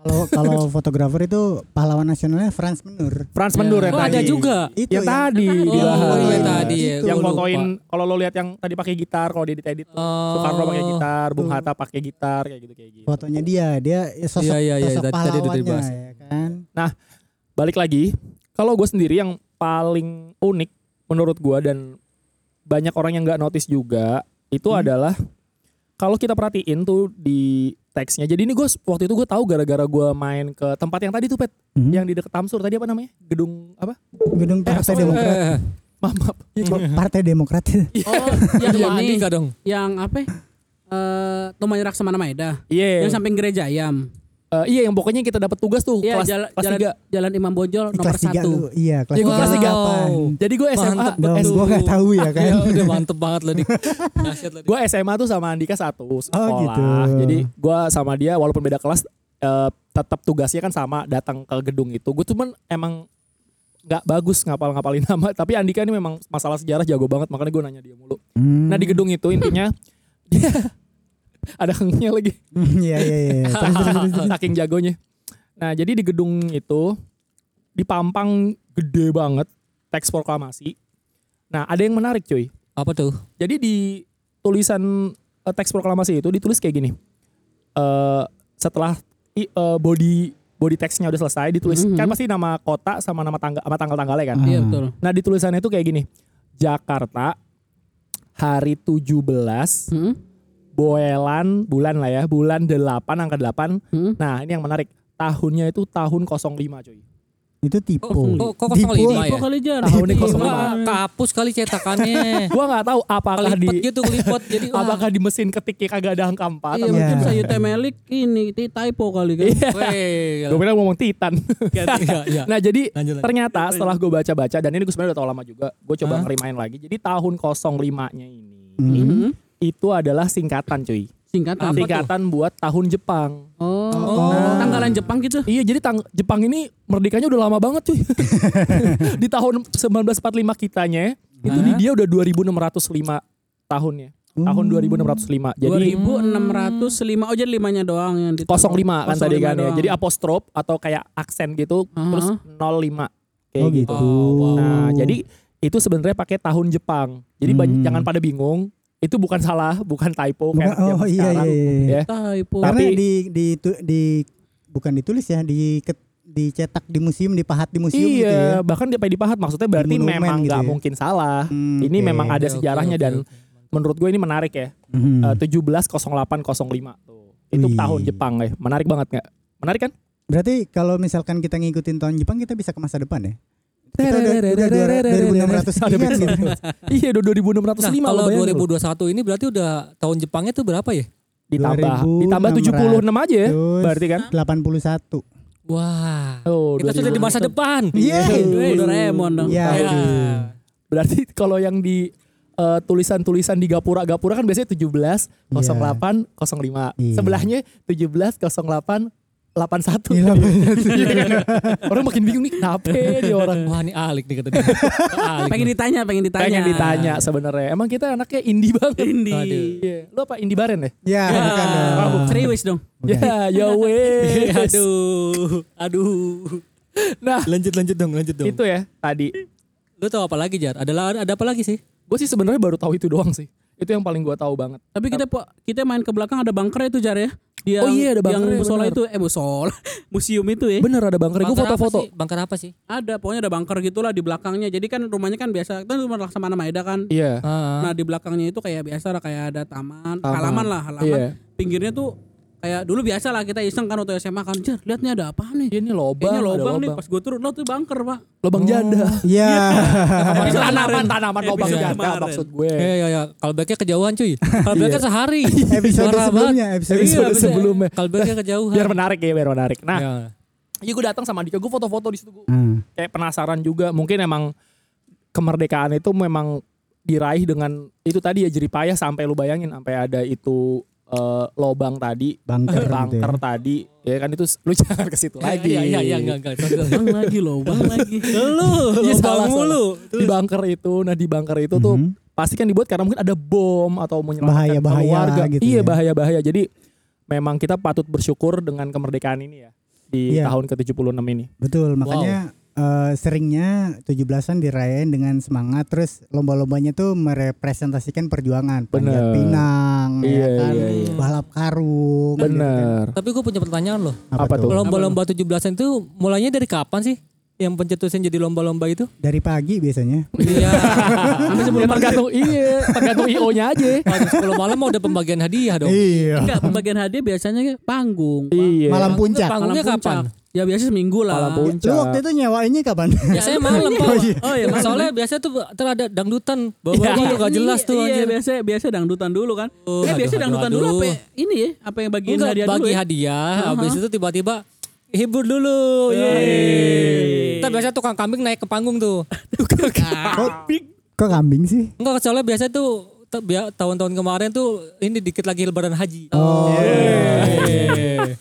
Kalau kalau *laughs* fotografer itu pahlawan nasionalnya Franz Menur. Frans Mendur yang Oh, ada tadi. juga. Itu Yang tadi Oh, dibahas. Oh, yang tadi ya. Itu. yang fotoin kalau lo lihat yang tadi pakai gitar kalau dia edit tuh. Oh. Soekarno pakai gitar, Bung. Hatta pakai gitar kayak gitu kayak gitu. Fotonya dia, dia sosok Iya, iya, iya, sosok tadi- tadi udah pahlawannya dibahas. ya kan. Balik lagi, kalau gue sendiri yang paling unik menurut gue dan banyak orang yang nggak notice juga itu Hmm. adalah kalau kita perhatiin tuh di teksnya. Jadi ini gue waktu itu gue tahu gara-gara gue main ke tempat yang tadi tuh pet, Mhm. yang di deket Tamsur tadi apa namanya? Gedung apa? Gedung Partai sorry. Demokrat. Eh, Maaf, maaf. *laughs* Partai Demokrat. Oh, *laughs* yang Iya, ini dong. yang apa? ya? Eh, Tumanya Raksamana Maeda. Iya. Yang samping gereja ayam. Eh, iya yang pokoknya kita dapat tugas tuh Iya, kelas jalan, kelas jalan, tiga. jalan Imam Bonjol nomor kelas tiga satu. lu. Iya, kelas Ya, gua kelas tiga. delapan. Jadi gue SMA, Mantep Dong, S- gue gak tahu ya kan. *laughs* Ya, udah mantep banget loh Dik. *laughs* gue SMA tuh sama Andika satu sekolah. gitu. Jadi gue sama dia walaupun beda kelas eh, tetap tugasnya kan sama datang ke gedung itu. Gue cuman emang nggak bagus ngapal-ngapalin *laughs* nama. Tapi Andika ini memang masalah sejarah jago banget makanya gue nanya dia mulu. Hmm. Nah di gedung itu intinya dia ada hengnya lagi. *laughs* Iya, iya, iya. *laughs* Terus. Saking jagonya. Nah jadi di gedung itu dipampang gede banget teks proklamasi. Nah ada yang menarik cuy. Apa tuh? Jadi di tulisan eh, teks proklamasi itu ditulis kayak gini. Eh setelah eh, body body teksnya udah selesai ditulis Mhm. kan pasti nama kota sama nama tanggal sama tanggal-tanggalnya kan. Iya betul. Nah di tulisannya itu kayak gini. Jakarta hari 17 Hmm? Boelan bulan lah ya, bulan 8 angka 8. Hmm? Nah, ini yang menarik. Tahunnya itu tahun 05 cuy. Itu tipe. kok- kok Tipe. 05 ya? Tipe kali jar. Tahunnya Tipe. 05. Wah, kapus kali cetakannya. *laughs* Gua nggak tahu apakah kelipet di gitu kelipet jadi *laughs* wah. apakah di mesin ketiknya kagak ada angka 4 Iya mungkin Iya. saya temelik ini typo kali kan. Iya. Weh, Gue bilang ngomong Titan. Iya, iya. nah jadi Lanjut, lanjut. ternyata setelah gue baca-baca dan ini gue sebenarnya udah tau lama juga. Gue coba ngerimain lagi. Jadi tahun 05-nya ini Mhm. Itu adalah singkatan cuy. Singkatan. Apa tuh? Singkatan buat tahun Jepang. Oh, Oh. tanggalan Jepang gitu. Iya jadi tang Jepang ini merdekanya udah lama banget cuy. *laughs* di tahun 1945 kitanya itu di dia udah 2605 tahunnya. Tahun 2605. Jadi 2605 oh jadi limanya doang yang di 05 kan tadi 05 kan ya. Jadi apostrof atau kayak aksen gitu Aha. terus 05 kayak Oh gitu. gitu. Oh, wow. Nah, jadi itu sebenarnya pakai tahun Jepang. Jadi Hmm. jangan pada bingung. Itu bukan salah, bukan typo Bukan, kayak oh iya iya. sekarang. iya. Ya. typo. Karena Tapi- di di tu- di bukan ditulis ya, di dicetak di museum, dipahat di museum gitu Iya, ya. bahkan dia dipahat maksudnya berarti monumen memang gitu nggak ya. mungkin salah. Hmm, Ini oke. memang ada sejarahnya oke, dan menurut gue ini menarik ya. Mhm. Eh, 170805 tuh. Itu Wih. tahun Jepang ya. Menarik banget nggak? Menarik kan? Berarti kalau misalkan kita ngikutin tahun Jepang kita bisa ke masa depan ya? Kita udah, udah 2600 Ada gitu. Iya, udah 2605 Nah, kalau bayangin lo. 2021 ini berarti udah tahun Jepangnya tuh berapa ya? ditambah 2600 ditambah 76 aja ya. Berarti kan? 81. Wah. Oh, Kita sudah di 2000. masa depan. Iya. Doraemon dong. Ya. Ya. Berarti kalau yang di eh, tulisan-tulisan di gapura-gapura kan biasanya 17 08 05. Iya. Sebelahnya 17 08 81. Iya, Iya *laughs* orang makin bingung nih kenapa dia orang *laughs* Wah, ini alik nih kata dia. *laughs* Alik. Pengen ditanya, pengen ditanya. pengen ditanya sebenarnya. Emang kita anaknya indie banget. Indie. Aduh. Iya. Lu apa indie baren ya? Ya, bukan dong. Serius dong. Ya, ya wes. Aduh. Aduh. Nah, Lanjut lanjut dong, lanjut dong. itu ya tadi. Lu tahu apa lagi, Jar? Ada ada apa lagi sih? Gue sih sebenarnya baru tahu itu doang sih. Itu yang paling gue tahu banget. Tapi kita kita main ke belakang ada bunker itu Jar ya. Yang, Oh iya, ada Yang bunkernya, musola itu eh musola *laughs* museum itu ya. Bener ada bangker. Gue Bangker foto-foto. Bangker apa sih? Ada pokoknya ada bunker gitulah di belakangnya. Jadi kan rumahnya kan biasa kan rumah Laksamana Maeda kan. Iya. Ah, Nah di belakangnya itu kayak biasa lah kayak ada taman, Taman. halaman lah halaman. Iya. Pinggirnya tuh kayak dulu biasa lah kita iseng kan waktu SMA kan, jar lihat nih ada apa nih? Iya, ini lobang. Ada lobang nih lobang. pas gue turun, lo tuh bunker pak. Lobang janda. Iya. *laughs* Episode tanaman tanaman lobang Episode janda kemarin. maksud gue. Ya ya ya, kalbeknya kejauhan cuy. Kalbeknya sehari. *laughs* Episode Parah sebelumnya, episode Episode Iya, sebelumnya. Kalbeknya kejauhan. Biar menarik ya, biar menarik. Nah, Ya. iya gue datang sama Dika, gue foto-foto di situ gue Hmm. kayak penasaran juga. Mungkin emang kemerdekaan itu memang diraih dengan itu tadi ya jeripayah sampai lu bayangin sampai ada itu eh, lobang tadi, Bunker gitu ya. tadi, ya kan itu lu *laughs* jangan ke situ lagi. Iya iya iya enggak enggak. Sorry, sorry. Bang lagi lo, bang lagi. *laughs* Lu Iya, lubang salah, mulu. Di bunker itu, nah di bunker itu tuh Mhm. pasti kan dibuat karena mungkin ada bom atau menyelamatkan Bahaya-bahaya keluarga. gitu iya ya. bahaya-bahaya. Jadi memang kita patut bersyukur dengan kemerdekaan ini ya di Iya. tahun ke-76 ini. Betul, makanya eh, seringnya 17-an dirayain dengan semangat terus lomba-lombanya tuh merepresentasikan perjuangan, panjat Bener. pinang, Iya, ya kan, iya, iya. balap karung. gitu kan. Bener. Tapi gue punya pertanyaan loh. Apa tuh? Lomba-lomba 17-an itu mulainya dari kapan sih? Yang pencetusin jadi lomba-lomba itu? Dari pagi biasanya. Iya. *laughs* Sampai sebelum tergantung iya, tergantung IO-nya aja. 10 malam mau udah pembagian hadiah dong. Iya. Enggak, pembagian hadiah biasanya panggung. Iya. Malam puncak. Panggungnya Malam kapan? puncak. Ya biasa seminggu lah. Malam puncak. Lu waktu itu nyewainnya kapan? Biasanya *laughs* malam Pak. Oh iya, malam. Soalnya biasa tuh terada dangdutan. Bawa Iya. gak jelas tuh Iya, biasa biasa dangdutan dulu kan. Oh, eh biasa dangdutan dulu apa ya? ini ya? Apa yang Enggak, hadiah bagi dulu ya? hadiah. Habis itu tiba-tiba hibur dulu. Yeay. Kita biasa tukang kambing naik ke panggung tuh. *laughs* Kok, kok kambing sih? Enggak soalnya biasa tuh tahun-tahun kemarin tuh ini dikit lagi lebaran haji. Oh.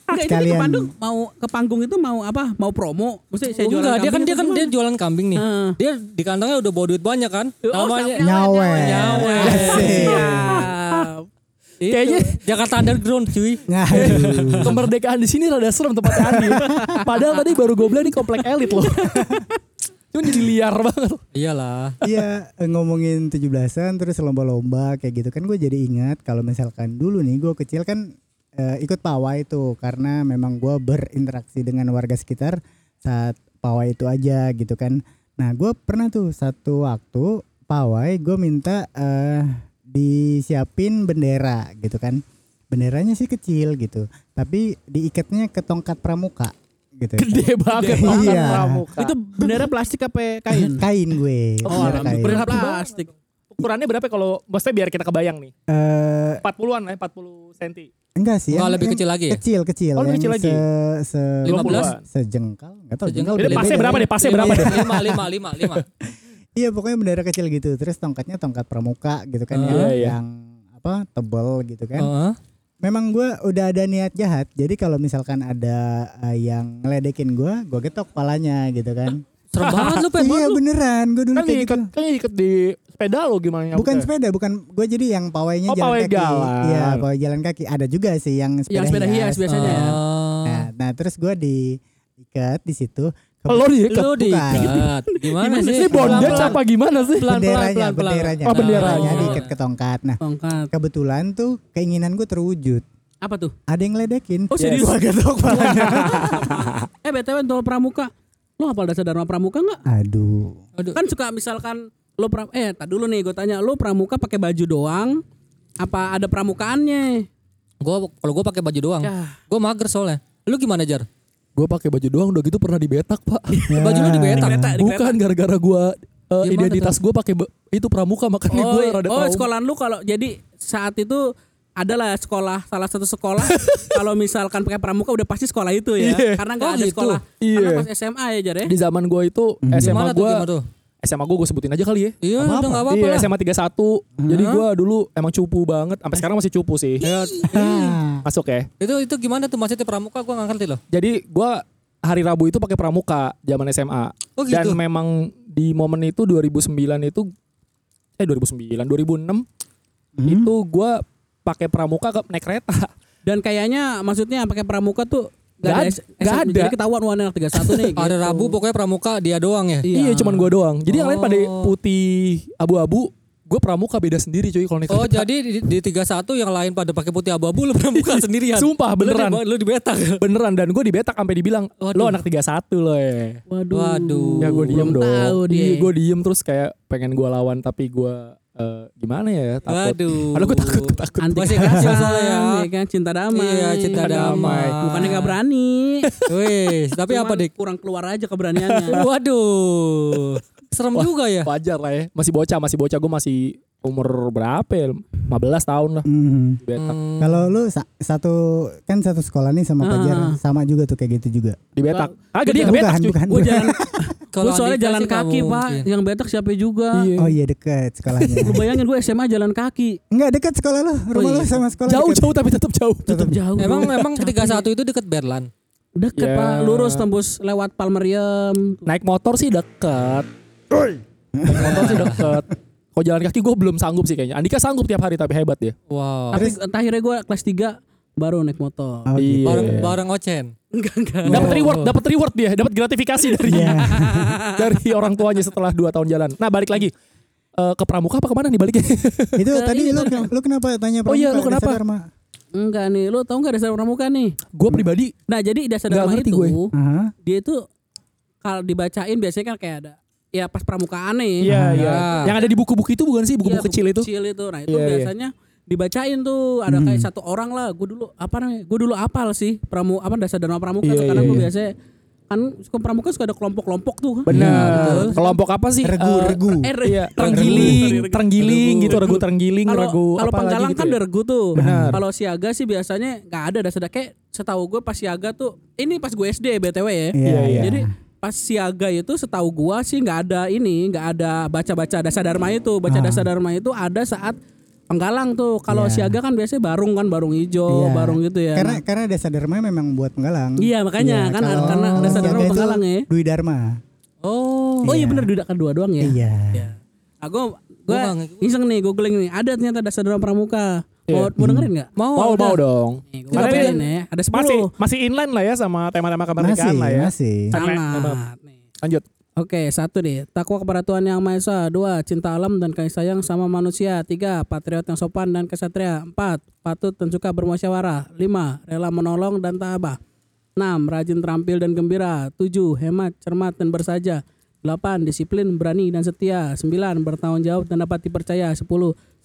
Enggak, itu dia ke panggung mau ke panggung itu mau apa? Mau promo? Mesti saya jualan Enggak, dia kan kambing dia kan dia jualan kambing nih. Dia di kantongnya udah bawa duit banyak kan? Oh, Namanya siap, Nyawe. Nyawe. Siap. Itu, Kayaknya- Jakarta Underground cuy. Nah, *laughs* Kemerdekaan di sini rada serem tempatnya Andi. Padahal tadi baru gue bilang ini komplek elit loh. *laughs* Cuma jadi liar banget. Iyalah. Iya ngomongin 17-an terus lomba-lomba kayak gitu kan gue jadi ingat kalau misalkan dulu nih gue kecil kan eh, ikut pawai tuh karena memang gue berinteraksi dengan warga sekitar saat pawai itu aja gitu kan. Nah gue pernah tuh satu waktu pawai gue minta eh, disiapin bendera gitu kan. Benderanya sih kecil gitu tapi diikatnya ke tongkat pramuka gitu. *laughs* Gede banget Gede. tongkat Iya. pramuka. Itu bendera plastik apa kain? *laughs* Kain gue. Oh, bendera kain. bendera plastik. Ukurannya berapa kalau maksudnya biar kita kebayang nih? Eh, 40-an lah, 40 cm. enggak sih. Enggak, yang- lebih yang kecil lagi ya? Kecil, kecil. Oh, lebih yang kecil lagi? Se, se, 15? sejengkal, enggak tahu. Sejengkal pasnya ya. berapa deh? Pasnya berapa deh? Lima, lima, lima, lima. *laughs* Iya, pokoknya bendera kecil gitu. Terus tongkatnya tongkat pramuka gitu kan Ah, ya, iya, iya. yang apa? tebel gitu kan. Heeh. Memang gue udah ada niat jahat. Jadi kalau misalkan ada eh, yang ngeledekin gue, gue getok kepalanya gitu kan. *laughs* Serem banget lu, iya beneran, gue dulu Kan kayak gitu. diikat, kan diikat di sepeda lo gimana Bukan nyabutnya? sepeda, bukan gue jadi yang pawainya Oh, jalan pawai kaki. jalan. Iya, pawai jalan kaki. Ada juga sih yang sepeda, Yang sepeda hias biasanya ya. Oh. Nah, nah terus gue diikat di situ. Lo diikat? Bukan. diikat. Gimana sih? Ini bondage apa gimana sih? Pelan-pelan, benderanya, pelan-pelan. benderanya, Oh, benderanya. diikat ke tongkat. Nah, Tongkat. kebetulan tuh keinginan gue terwujud. Apa tuh? Ada yang ledekin. Oh, serius? Gua getok kepalanya. *laughs* Eh BTW untuk pramuka. Lo hafal dasar dharma pramuka enggak? Aduh. Aduh. Kan suka misalkan lo pra eh tak dulu nih gue tanya lo pramuka pakai baju doang apa ada pramukaannya? Gua kalau gua pakai baju doang. Ya. Gua mager soalnya. Lu gimana, Jar? Gue pakai baju doang udah gitu pernah dibetak pak. *laughs* Baju lu dibetak. Dibetak, dibetak. Bukan gara-gara gue Gimana identitas gue pakai itu pramuka makanya Oh, gue rada oh trauma. sekolahan lu kalau jadi saat itu adalah sekolah salah satu sekolah *laughs* kalau misalkan pakai pramuka udah pasti sekolah itu ya Iya. karena nggak Oh, ada gitu. sekolah Iya. karena pas SMA ya Jar ya Di zaman gue itu Hmm. SMA gue? SMA gue gue sebutin aja kali ya. Iya, Apa-apa. udah enggak apa-apa Iya lah. SMA 31 Jadi gue dulu emang cupu banget Sampai sekarang masih cupu sih Ya, Ah, Masuk ya itu itu gimana tuh maksudnya pramuka gua enggak ngerti loh. Jadi gue hari Rabu itu pakai pramuka zaman SMA Oh Dan gitu. memang di momen itu 2009 itu Eh 2009 2006 Hmm. Itu gue pakai pramuka ke naik kereta dan kayaknya maksudnya pakai pramuka tuh Nggak ada SM, ada. jadi ketahuan warna anak 31 nih *laughs* Ada gitu. Rabu pokoknya pramuka dia doang ya. Iya cuman gue doang Jadi yang lain pada Oh. putih abu-abu Gue pramuka beda sendiri cuy kalau naik Oh kereta jadi di, di 31 yang lain pada pakai putih abu-abu lu pramuka *laughs* sendirian. Sumpah Lu beneran di- Lu dibetak. Beneran dan gue dibetak sampai dibilang Waduh. Lo anak 31 lo ya waduh Waduh. Ya gue diem belum dong tahu dia Iya gue diem terus kayak pengen gue lawan Tapi gue eh, gimana ya takut Waduh. Aduh gue takut gue takut anti Masih kekerasan, kecil soalnya ya. ya kan cinta damai Iya, cinta damai. bukannya nggak berani *laughs* Wih, tapi apa Cuman dik? kurang keluar aja keberaniannya *laughs* Waduh. Serem Wah, juga ya. Wajar lah ya Masih bocah masih bocah gue masih umur berapa ya 15 tahun lah. Dibetak Hmm. Kalau lu sa- satu kan satu sekolah nih sama Ah. Fajar sama juga tuh kayak gitu juga. Dibetak Ah dia bukan, kebetak cuy bukan. gue jalan *laughs* Kalau gue soalnya jalan kaki pak mungkin. yang betak siapa juga Iya. Oh iya deket sekolahnya. lu *laughs* bayangin gue SMA jalan kaki Enggak deket sekolah lu, rumah iya. lu sama sekolah. Jauh deket. jauh tapi tetap jauh tetap jauh Emang emang Capek. 31 itu deket Berlan. deket Ya. pak lurus tembus lewat Palmeriam Naik motor sih deket Naik motor sih deket Kalau jalan kaki gue belum sanggup sih kayaknya Andika sanggup tiap hari tapi hebat dia Wow. tapi entah akhirnya gue kelas 3 baru naik motor Oh, gitu. Bareng bareng Ocen. Enggak enggak Dapat Oh. reward, dapat reward dia, dapat gratifikasi dari Iya. *laughs* dari orang tuanya setelah 2 tahun jalan. Nah, balik lagi. Eh, ke pramuka apa ke mana nih baliknya? *laughs* Itu Ke tadi lu lu kenapa tanya Oh iya, lu Pramuka, kenapa? Enggak nih lu tau nggak dasar pramuka nih gue pribadi nah jadi dasar dharma itu gue. Aha. dia itu kalau dibacain biasanya kan kayak ada ya pas pramukaan nih Iya, Ah. iya. Yang ada di buku-buku itu bukan sih, buku-buku kecil itu? kecil itu nah itu Iya, iya. biasanya dibacain tuh ada kayak satu orang lah gue dulu apa namanya gue dulu apal sih pramu apa dasar dharma pramuka Iya, tuh karena iya, gue iya. biasanya kan suka pramuka suka ada kelompok-kelompok tuh Benar. Kelompok apa sih? Regu, Eh, regu. Eh, Iya, regu. terenggiling, terenggiling gitu, regu terenggiling, regu kalau panggalang gitu kan ya? ada regu tuh Benar. kalau siaga sih biasanya nggak ada dasar kayak setahu gue pas siaga tuh ini pas gue SD btw ya Iya, iya. jadi pas siaga itu setahu gua sih nggak ada ini nggak ada baca-baca dasar dharma itu baca Ah. dasar dharma itu ada saat penggalang tuh kalau Iya. siaga kan biasanya barung kan barung hijau Iya. barung gitu ya Karena karena Desa Dharma memang buat penggalang. Iya makanya kan kalau- karena siaga dharma penggalang ya Dwi Dharma. Oh. oh iya Iya. bener duda kedua doang ya Iya. aku Gua gua nggak ngikut. iseng nih googling nih ada ternyata dasar dharma pramuka mau Iya. mau dengerin nggak Mau, Mau, mau dong. Nih, ini ya ada 10 Masih masih inline lah ya sama tema-tema Masih, kemerdekaan lah ya. masih. sangat nih Lanjut. Oke, satu nih, takwa kepada Tuhan yang Maha Esa. Dua, cinta alam dan kasih sayang sama manusia. Tiga, patriot yang sopan dan kesatria. Empat, patut dan suka bermusyawarah. Lima, rela menolong dan tabah. Enam, rajin terampil dan gembira. Tujuh, hemat, cermat dan bersaja. 8. Disiplin, berani, dan setia 9. Bertanggung jawab dan dapat dipercaya 10.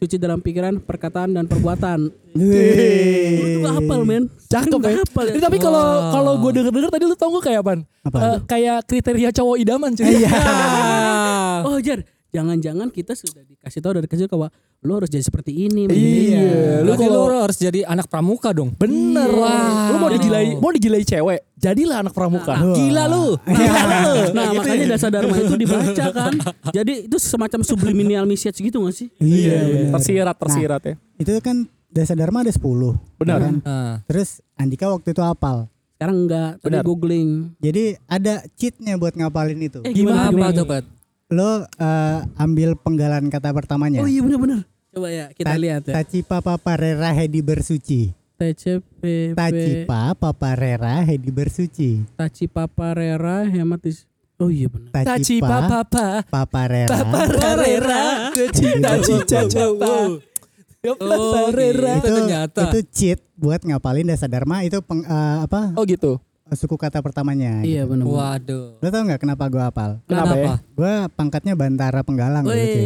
Suci dalam pikiran, perkataan, dan perbuatan tuh gak hafal men Cakep ya. hafal ya Tapi kalau kalau gue denger-denger tadi lu tau gue kayak apaan? Apa? Eh, kayak kriteria cowok idaman cuy. Iya. *laughs* Oh Jar Jangan-jangan kita sudah dikasih tahu dari kecil bahwa Lu harus jadi seperti ini men. Iya. Lu Lu kalau kalau harus jadi anak pramuka dong. bener Iya. lah. Lu mau Wow. digilai, mau digilai cewek, jadilah anak pramuka. Wah. *laughs* Gila lu. Nah makanya dasar dharma itu dibaca *laughs* kan Jadi itu semacam subliminal message gitu gak sih? Iya. Tersirat, tersirat ya. Itu kan Dasa Dharma ada 10. Benar. kan? Nah, Terus Andika waktu itu hafal. Sekarang enggak, tadi Benar. googling Jadi ada cheatnya buat ngapalin itu. Eh gimana gimana, tuh? Lo eh, ambil penggalan kata pertamanya. Oh iya bener-bener Coba ya kita Ta- lihat ya Tacipa paparera hedi bersuci. TCPP Tacipa paparera hedi bersuci. Taci Paparera hematis Oh iya benar Taci Tacipa papa, paparera parera, cita cita capa. Oh, Parera. gitu. itu ternyata. itu cheat buat ngapalin Dasa Dharma itu peng, eh, apa Oh gitu. Suku kata pertamanya. Iya benar Waduh. Lo tau nggak kenapa gue hafal? Kenapa ya? Gue pangkatnya bantara penggalang. dulu, cuy.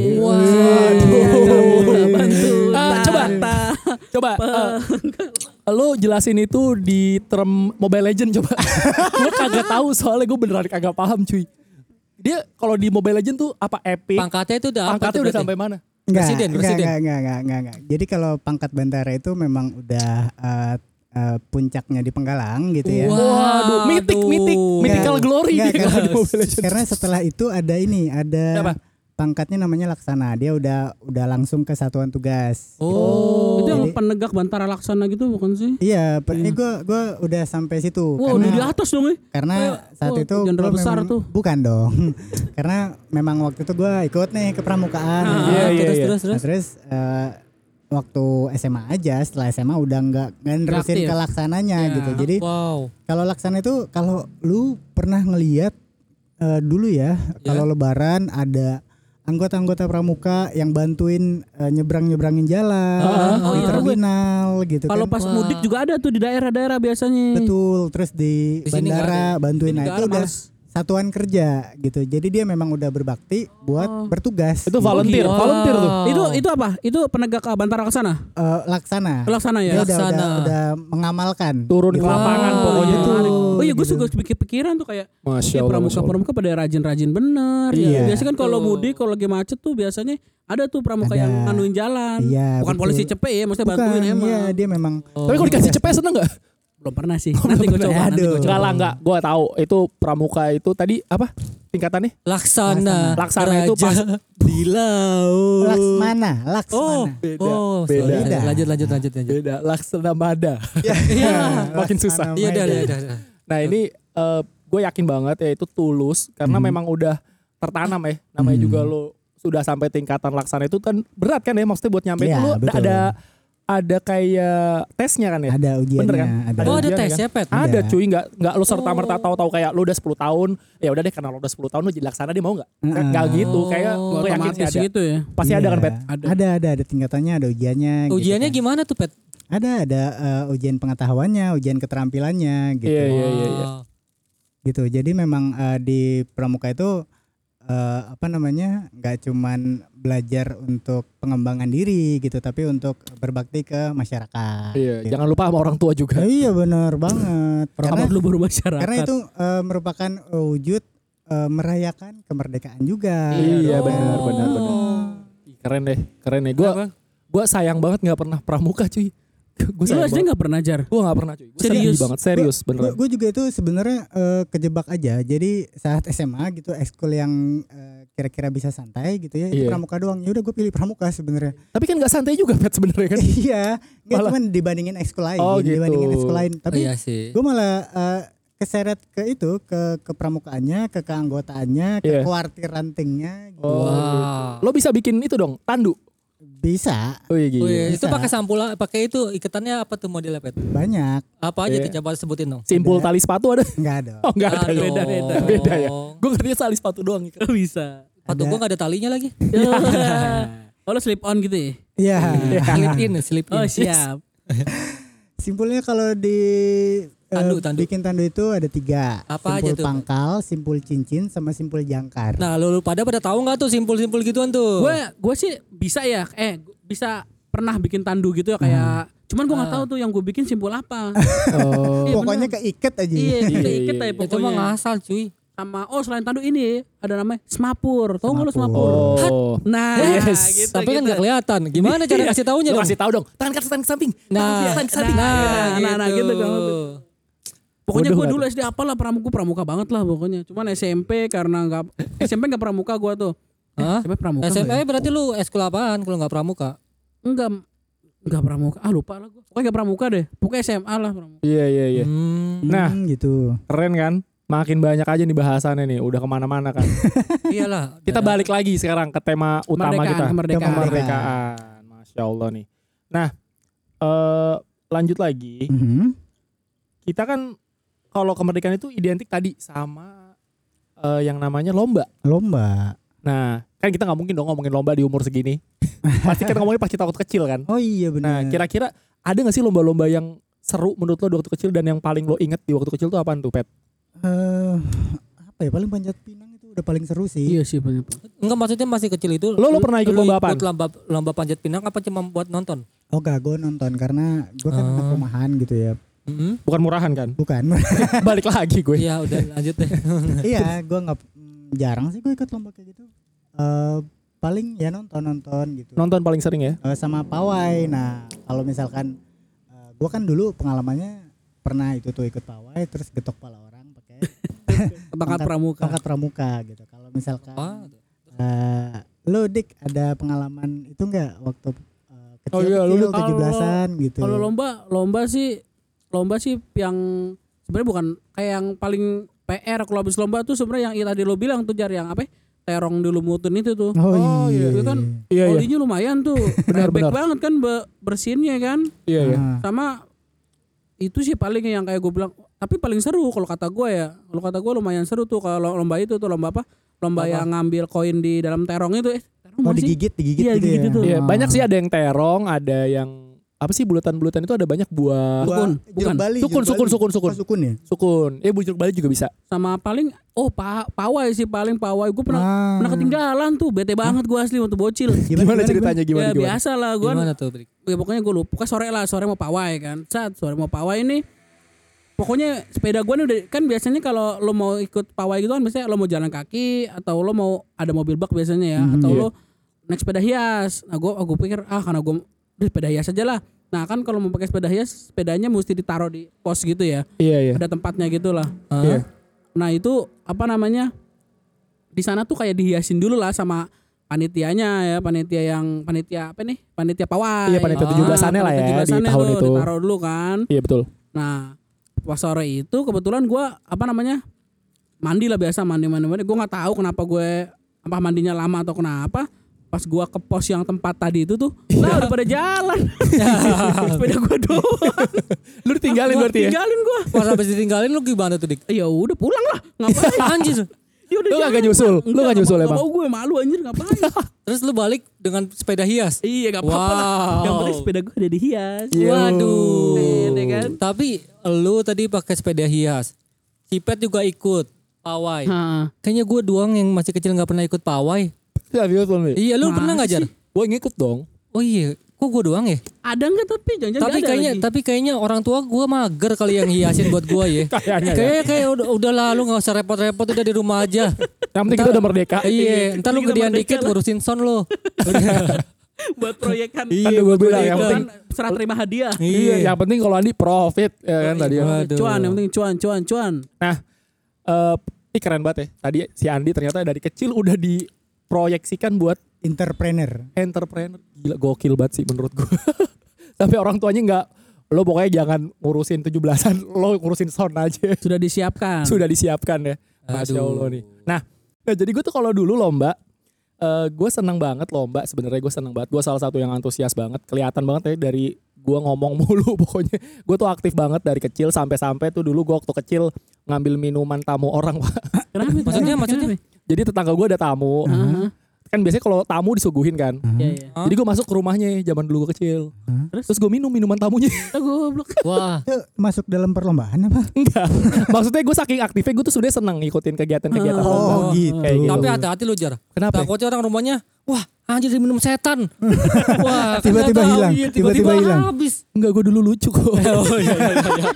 Bantu Ah, coba. Coba eh, lu *laughs* jelasin itu di term Mobile Legend coba. *laughs* gue kagak tahu soalnya gue beneran kagak paham cuy. Dia kalau di Mobile Legend tuh apa epic? Pangkatnya itu udah apa Pangkatnya udah sampai mana? Enggak, Presiden, enggak, presiden. enggak, enggak, enggak, enggak, enggak. Jadi kalau pangkat bantara itu memang udah eh, eh, puncaknya di Penggalang gitu ya. Wah. Waduh, mitik, Waduh. mitik, mythical glory enggak, dia karena, kalau di Mobile Legends. karena setelah itu ada ini, ada Apa? pangkatnya namanya laksana. Dia udah udah langsung ke satuan tugas. Oh. Itu yang Jadi- penegak bantara laksana gitu bukan sih? Iya, per- ini gue gua udah sampai situ Wow, udah di karena atas dong ya. karena saat wah, itu jenderal besar memang- tuh. bukan dong. *laughs* karena memang waktu itu gue ikut nih ke pramukaan. Ah, Iya, iya, terus, iya. terus, Nah, terus. terus eh, waktu SMA aja setelah SMA udah nggak nerusin Aktif. ke laksananya Ya. gitu jadi Wow. kalau laksana itu kalau lu pernah ngeliat eh, dulu ya kalau lebaran ada anggota-anggota pramuka yang bantuin eh, nyebrang-nyebrangin jalan Oh, di iya, terminal gitu Kalau kan pas Wah. mudik juga ada tuh di daerah-daerah biasanya. betul terus di, Di bandara bantuin Ini nah itu udah males. Satuan kerja gitu jadi dia memang udah berbakti buat Oh. bertugas Itu volunteer, Wow. volunteer tuh. Itu itu apa? Itu penegak bantara laksana. Eh, laksana Laksana dia ya. udah, udah, Laksana. udah mengamalkan Turun ke Gitu. lapangan Wow. pokoknya Iya. tuh. Oh iya gue gitu. suka pikir-pikiran tuh kayak Masya Ya Allah. pramuka Masya Allah. pramuka pada rajin-rajin bener. Iya. Ya. Biasanya kan kalau mudik kalau lagi macet tuh biasanya ada tuh pramuka Ada. yang nganuin jalan. Iya, Bukan betul. polisi cepet ya, maksudnya Bukan, bantuin emang. iya dia memang Tapi kalau dikasih cepet seneng gak? Belum pernah sih. *laughs* Nanti gue coba, nanti gue Aduh. coba. Enggak lah, enggak. Gue tahu itu pramuka itu tadi apa tingkatannya? Laksana. Laksana itu Raja pas *laughs* di laut. Laksmana, Laksmana. Oh, Beda, oh, beda. sorry. Beda. Lanjut, lanjut, lanjut, lanjut. Beda Laksana Mada. Iya. *laughs* Makin susah. Laksana Iya, dah, Medan. dah, dah, dah. Nah ini gue yakin banget ya itu tulus karena memang udah tertanam ya. Namanya Hmm. juga lo sudah sampai tingkatan laksana itu kan berat kan ya maksudnya buat nyampe Iya, itu lo ada, betul. ada ada kayak tesnya kan ya. Ada ujiannya, Bener kan? ada. Oh, ada ujian tes kan? ya, Pet? Ada Ada. cuy nggak nggak lo serta merta Oh. tahu-tahu kayak lo udah 10 tahun ya udah deh karena lo udah 10 tahun lo jadi laksana dia mau nggak? Heeh. Nggak gitu kayak Oh, gue yakin sih ada. gitu ya. Pasti ada Iya. kan Pet? Ada. Ada, ada, ada tingkatannya, ada ujiannya. gitu Ujiannya kan. gimana tuh, Pet? Ada, ada eh, ujian pengetahuannya, ujian keterampilannya, gitu. Iya iya iya. iya. Wow. Gitu. Jadi memang eh, di pramuka itu eh, apa namanya, nggak cuman belajar untuk pengembangan diri gitu, tapi untuk berbakti ke masyarakat. Iya, gitu. jangan lupa sama orang tua juga. Eh, iya benar banget. Karena, dulu baru masyarakat. karena itu eh, merupakan wujud eh, merayakan kemerdekaan juga. Iya, Oh. benar, benar, benar. Keren deh, keren deh. Gue gue sayang banget nggak pernah pramuka cuy. Gue Lu SD nggak pernah jar? Gue gak pernah cuy. Gua Serius? banget, serius beneran. Gue juga itu sebenarnya eh, kejebak aja. Jadi saat SMA gitu ekskul yang eh, kira-kira bisa santai gitu ya, itu Iya. pramuka doang. Ya udah gue pilih pramuka sebenarnya. Tapi kan gak santai juga Pet sebenarnya kan. *laughs* iya, nggak cuman dibandingin ekskul lain, Oh, gitu. dibandingin ekskul lain. Oh, Tapi iya gue malah eh, keseret ke itu, ke kepramukaannya, ke keanggotaannya, ke Iya. kuartir rantingnya. Gitu. Oh, Wow. Lo bisa bikin itu dong, tandu. Bisa Oh iya Oh, iya. gitu. Itu Bisa. pakai sampul, pakai itu ikatannya apa tuh modelnya, Pet? banyak, Apa aja Iya. tuh coba sebutin dong. Simpul tali sepatu ada? nggak ada. Oh enggak ada. Aduh. Beda, beda. Beda ya. *laughs* Gue ngerti tali sepatu doang. Bisa. Sepatu Ada. gua gak ada talinya lagi. *laughs* *laughs* oh lu slip on gitu ya? Iya. slip in, slip in. Oh siap. Simpulnya kalau di Tandu, Eh, tandu. Bikin tandu itu ada tiga. Apa simpul aja tuh? pangkal, simpul cincin, sama simpul jangkar. Nah, lu, lu pada pada tahu nggak tuh simpul-simpul gituan tuh? Gue gue sih bisa ya, eh bisa pernah bikin tandu gitu ya kayak. Cuman gue nggak Ah. tahu tuh yang gue bikin simpul apa. *laughs* Oh. Iya, Pokoknya bener. keiket aja. iya, Iya, kita iya, iya. aja itu mah pokoknya. ngasal cuy. Sama oh selain tandu ini ada namanya semapur. Tahu nggak lu Semapur. Oh. Nah, Yes. gitu, Tapi kan gitu. nggak kelihatan. Gimana cara kasih taunya Lu dong? kasih tahu dong. Tangan ke tangan ke samping. Nah, Tangan ke samping. nah, Nah, nah, gitu, gitu. Pokoknya gue dulu SD apalah pramuka pramuka banget lah pokoknya. Cuman SMP karena nggak SMP nggak pramuka gue tuh. Hah? SMP pramuka. Nggak ya? berarti lu eskul apaan kalau nggak pramuka? Enggak enggak pramuka. Ah lupa lah gue. Pokoknya nggak pramuka deh. Pokoknya SMA lah pramuka. Iya iya iya. Hmm, Nah. Hmm, gitu. Keren kan? Makin banyak aja nih bahasannya nih. Udah ke mana-mana kan. *laughs* iyalah. kita balik lagi sekarang ke tema utama Kemerdekaan, kita. kemerdekaan. Kemerdekaan. Masya Allah nih. Nah, eh lanjut lagi. Mhm. Kita kan kalau kemerdekaan itu identik tadi sama eh, yang namanya lomba. Lomba. Nah, kan kita nggak mungkin dong ngomongin lomba di umur segini. *laughs* Pasti kita ngomongin pas kita waktu kecil kan. Oh iya Nah, benar. kira-kira ada nggak sih lomba-lomba yang seru menurut lo di waktu kecil dan yang paling lo inget di waktu kecil tuh apaan tuh, Pet? Eh, apa ya paling panjat pinang itu udah paling seru sih. Iya sih banyak. Enggak maksudnya masih kecil itu. Lo- lo pernah ikut lomba apaan? Ikut lomba lomba panjat pinang apa cuma buat nonton? Oh gak, gue nonton karena gue kan anak Ah. rumahan gitu ya. Mm-mm. Bukan murahan kan? Bukan. *laughs* Balik lagi gue. Iya udah lanjut deh. *laughs* iya, gue nggak jarang sih gue ikut lomba kayak gitu. Eh paling ya nonton nonton gitu. Nonton paling sering ya? Eh, sama pawai. Nah, kalau misalkan eh, gue kan dulu pengalamannya pernah itu tuh ikut pawai terus getok pala orang pakai *laughs* Tongkat pramuka. tongkat pramuka gitu. Kalau misalkan Apa? eh lu dik ada pengalaman itu enggak waktu eh, kecil Oh iya, lu, kecil Dik. tujuh belasan gitu. Kalau lomba, lomba sih lomba sih yang sebenarnya bukan kayak yang paling PR kalau habis lomba tuh sebenarnya yang tadi lo bilang tuh jar yang apa? ya, Terong di lumutun itu tuh. Oh, Oh, iya, iya, itu kan Iya, iya. Lumayan tuh. *laughs* Benar, benar. banget kan be- bersihinnya kan. Iya, iya. Ah, Sama itu sih paling yang kayak gue bilang tapi paling seru kalau kata gue ya kalau kata gue lumayan seru tuh kalau lomba itu tuh lomba apa lomba Apa? yang ngambil koin di dalam terong itu eh terong Oh digigit, digigit Iya, gitu digigit ya. itu. Iya, Ah. banyak sih ada yang terong, ada yang apa sih bulatan-bulatan itu ada banyak buah Buah Sukun, bukan. Bali, Sukun, sukun, Bali. sukun, sukun. Oh, sukun ya? sukun. Eh bujuk balik juga bisa. sama paling oh pa, pawai sih paling pawai gue pernah Ah. pernah ketinggalan tuh bete banget gue asli waktu bocil *laughs* Gimana, ceritanya gimana ya gimana? biasa lah gue Gimana tuh? Ya pokoknya gue lupa pokoknya sore lah sore mau pawai kan saat sore mau pawai ini pokoknya sepeda gue nih udah kan biasanya kalau lo mau ikut pawai gitu kan biasanya lo mau jalan kaki atau lo mau ada mobil bak biasanya ya Mhm, atau iya. lo naik sepeda hias nah gue gue pikir ah karena gue udah sepeda hias aja lah nah kan kalau mau pakai sepeda hias sepedanya mesti ditaruh di pos gitu ya Iya, iya. ada tempatnya gitu lah Hah? Iya. Nah itu apa namanya di sana tuh kayak dihiasin dulu lah sama panitianya ya panitia yang panitia apa nih panitia pawai. Iya, panitia Ah, 17-annya lah ya di 17-annya tahun tuh itu. Ditaruh dulu kan. Iya, betul. Nah pas sore itu kebetulan gua apa namanya mandi lah biasa mandi mandi mandi. Gue nggak tahu kenapa gue apa mandinya lama atau kenapa. Pas gua ke pos yang tempat tadi itu tuh, lah udah pada jalan. *laughs* *laughs* Sepeda gua doang. Lu ditinggalin Gua berarti ya? Tinggalin gua. Pas habis ditinggalin lu gimana tuh dik? Ya udah pulang lah. Ngapain? *laughs* Anjir. Dia udah Lu kagak nyusul? Lu nggak nyusul emang? mau gue malu anjir ngapain? Terus lu balik dengan sepeda hias. iya gak apa-apa lah. Wow. Yang penting sepeda gue udah dihias. Iya. Waduh. Iya kan? Tapi lu tadi pakai sepeda hias. Cipet juga ikut pawai. Hah. Kayaknya gue doang yang masih kecil nggak pernah ikut pawai. Serius lu nih? Iya, lu pernah ngajar? Gue ngikut dong. Oh iya, kok gue doang ya? Ada nggak tapi jangan-jangan tapi kayaknya lagi. tapi kayaknya orang tua gue mager kali yang hiasin buat gue ya. *laughs* Kayaknya ya. Kayak kayak udah, udah lalu nggak usah repot-repot udah di rumah aja. *laughs* Yang penting kita udah merdeka. iya, ntar lu gedean dikit lah. ngurusin son lo. *laughs* buat proyekan. Kan udah gue bilang yang penting serah terima hadiah. Iya, yang penting kalau Andi profit ya kan tadi. ya. Cuan, yang penting cuan, cuan, cuan. Nah, eh ini keren banget ya. Tadi si Andi ternyata dari kecil udah diproyeksikan buat Entrepreneur. entrepreneur. Gila gokil banget sih menurut gue. Sampai *laughs* orang tuanya nggak lo pokoknya jangan ngurusin 17-an, *laughs* lo ngurusin sound aja. Sudah disiapkan. Sudah disiapkan ya. Masya Aduh. Allah nih. Nah, nah jadi gue tuh kalau dulu lomba eh gue seneng banget lomba sebenarnya gue seneng banget gue salah satu yang antusias banget kelihatan banget ya dari gue ngomong *laughs* mulu pokoknya gue tuh aktif banget dari kecil sampai-sampai tuh dulu gue waktu kecil ngambil minuman tamu orang Pak. Kenapa? itu? Maksudnya- Kenapa? Jadi tetangga gue ada tamu Heeh. kan biasanya kalau tamu disuguhin kan. Iya, iya. Hah? Jadi gue masuk ke rumahnya zaman dulu gue kecil. Hah? Terus? Terus gue minum minuman tamunya. *laughs* Ah, goblok. Wah, *laughs* masuk dalam perlombaan apa? Enggak. *laughs* Maksudnya gue saking aktifnya gue tuh sebenarnya seneng ngikutin kegiatan-kegiatan. Oh, lomba. gitu. Kayak gitu. tapi hati-hati lu jar. Kenapa? Takutnya orang rumahnya, wah anjir minum setan. wah, kan Tiba-tiba hilang, iya, tiba-tiba hilang. habis. Enggak gue dulu lucu kok. Oh iya iya iya.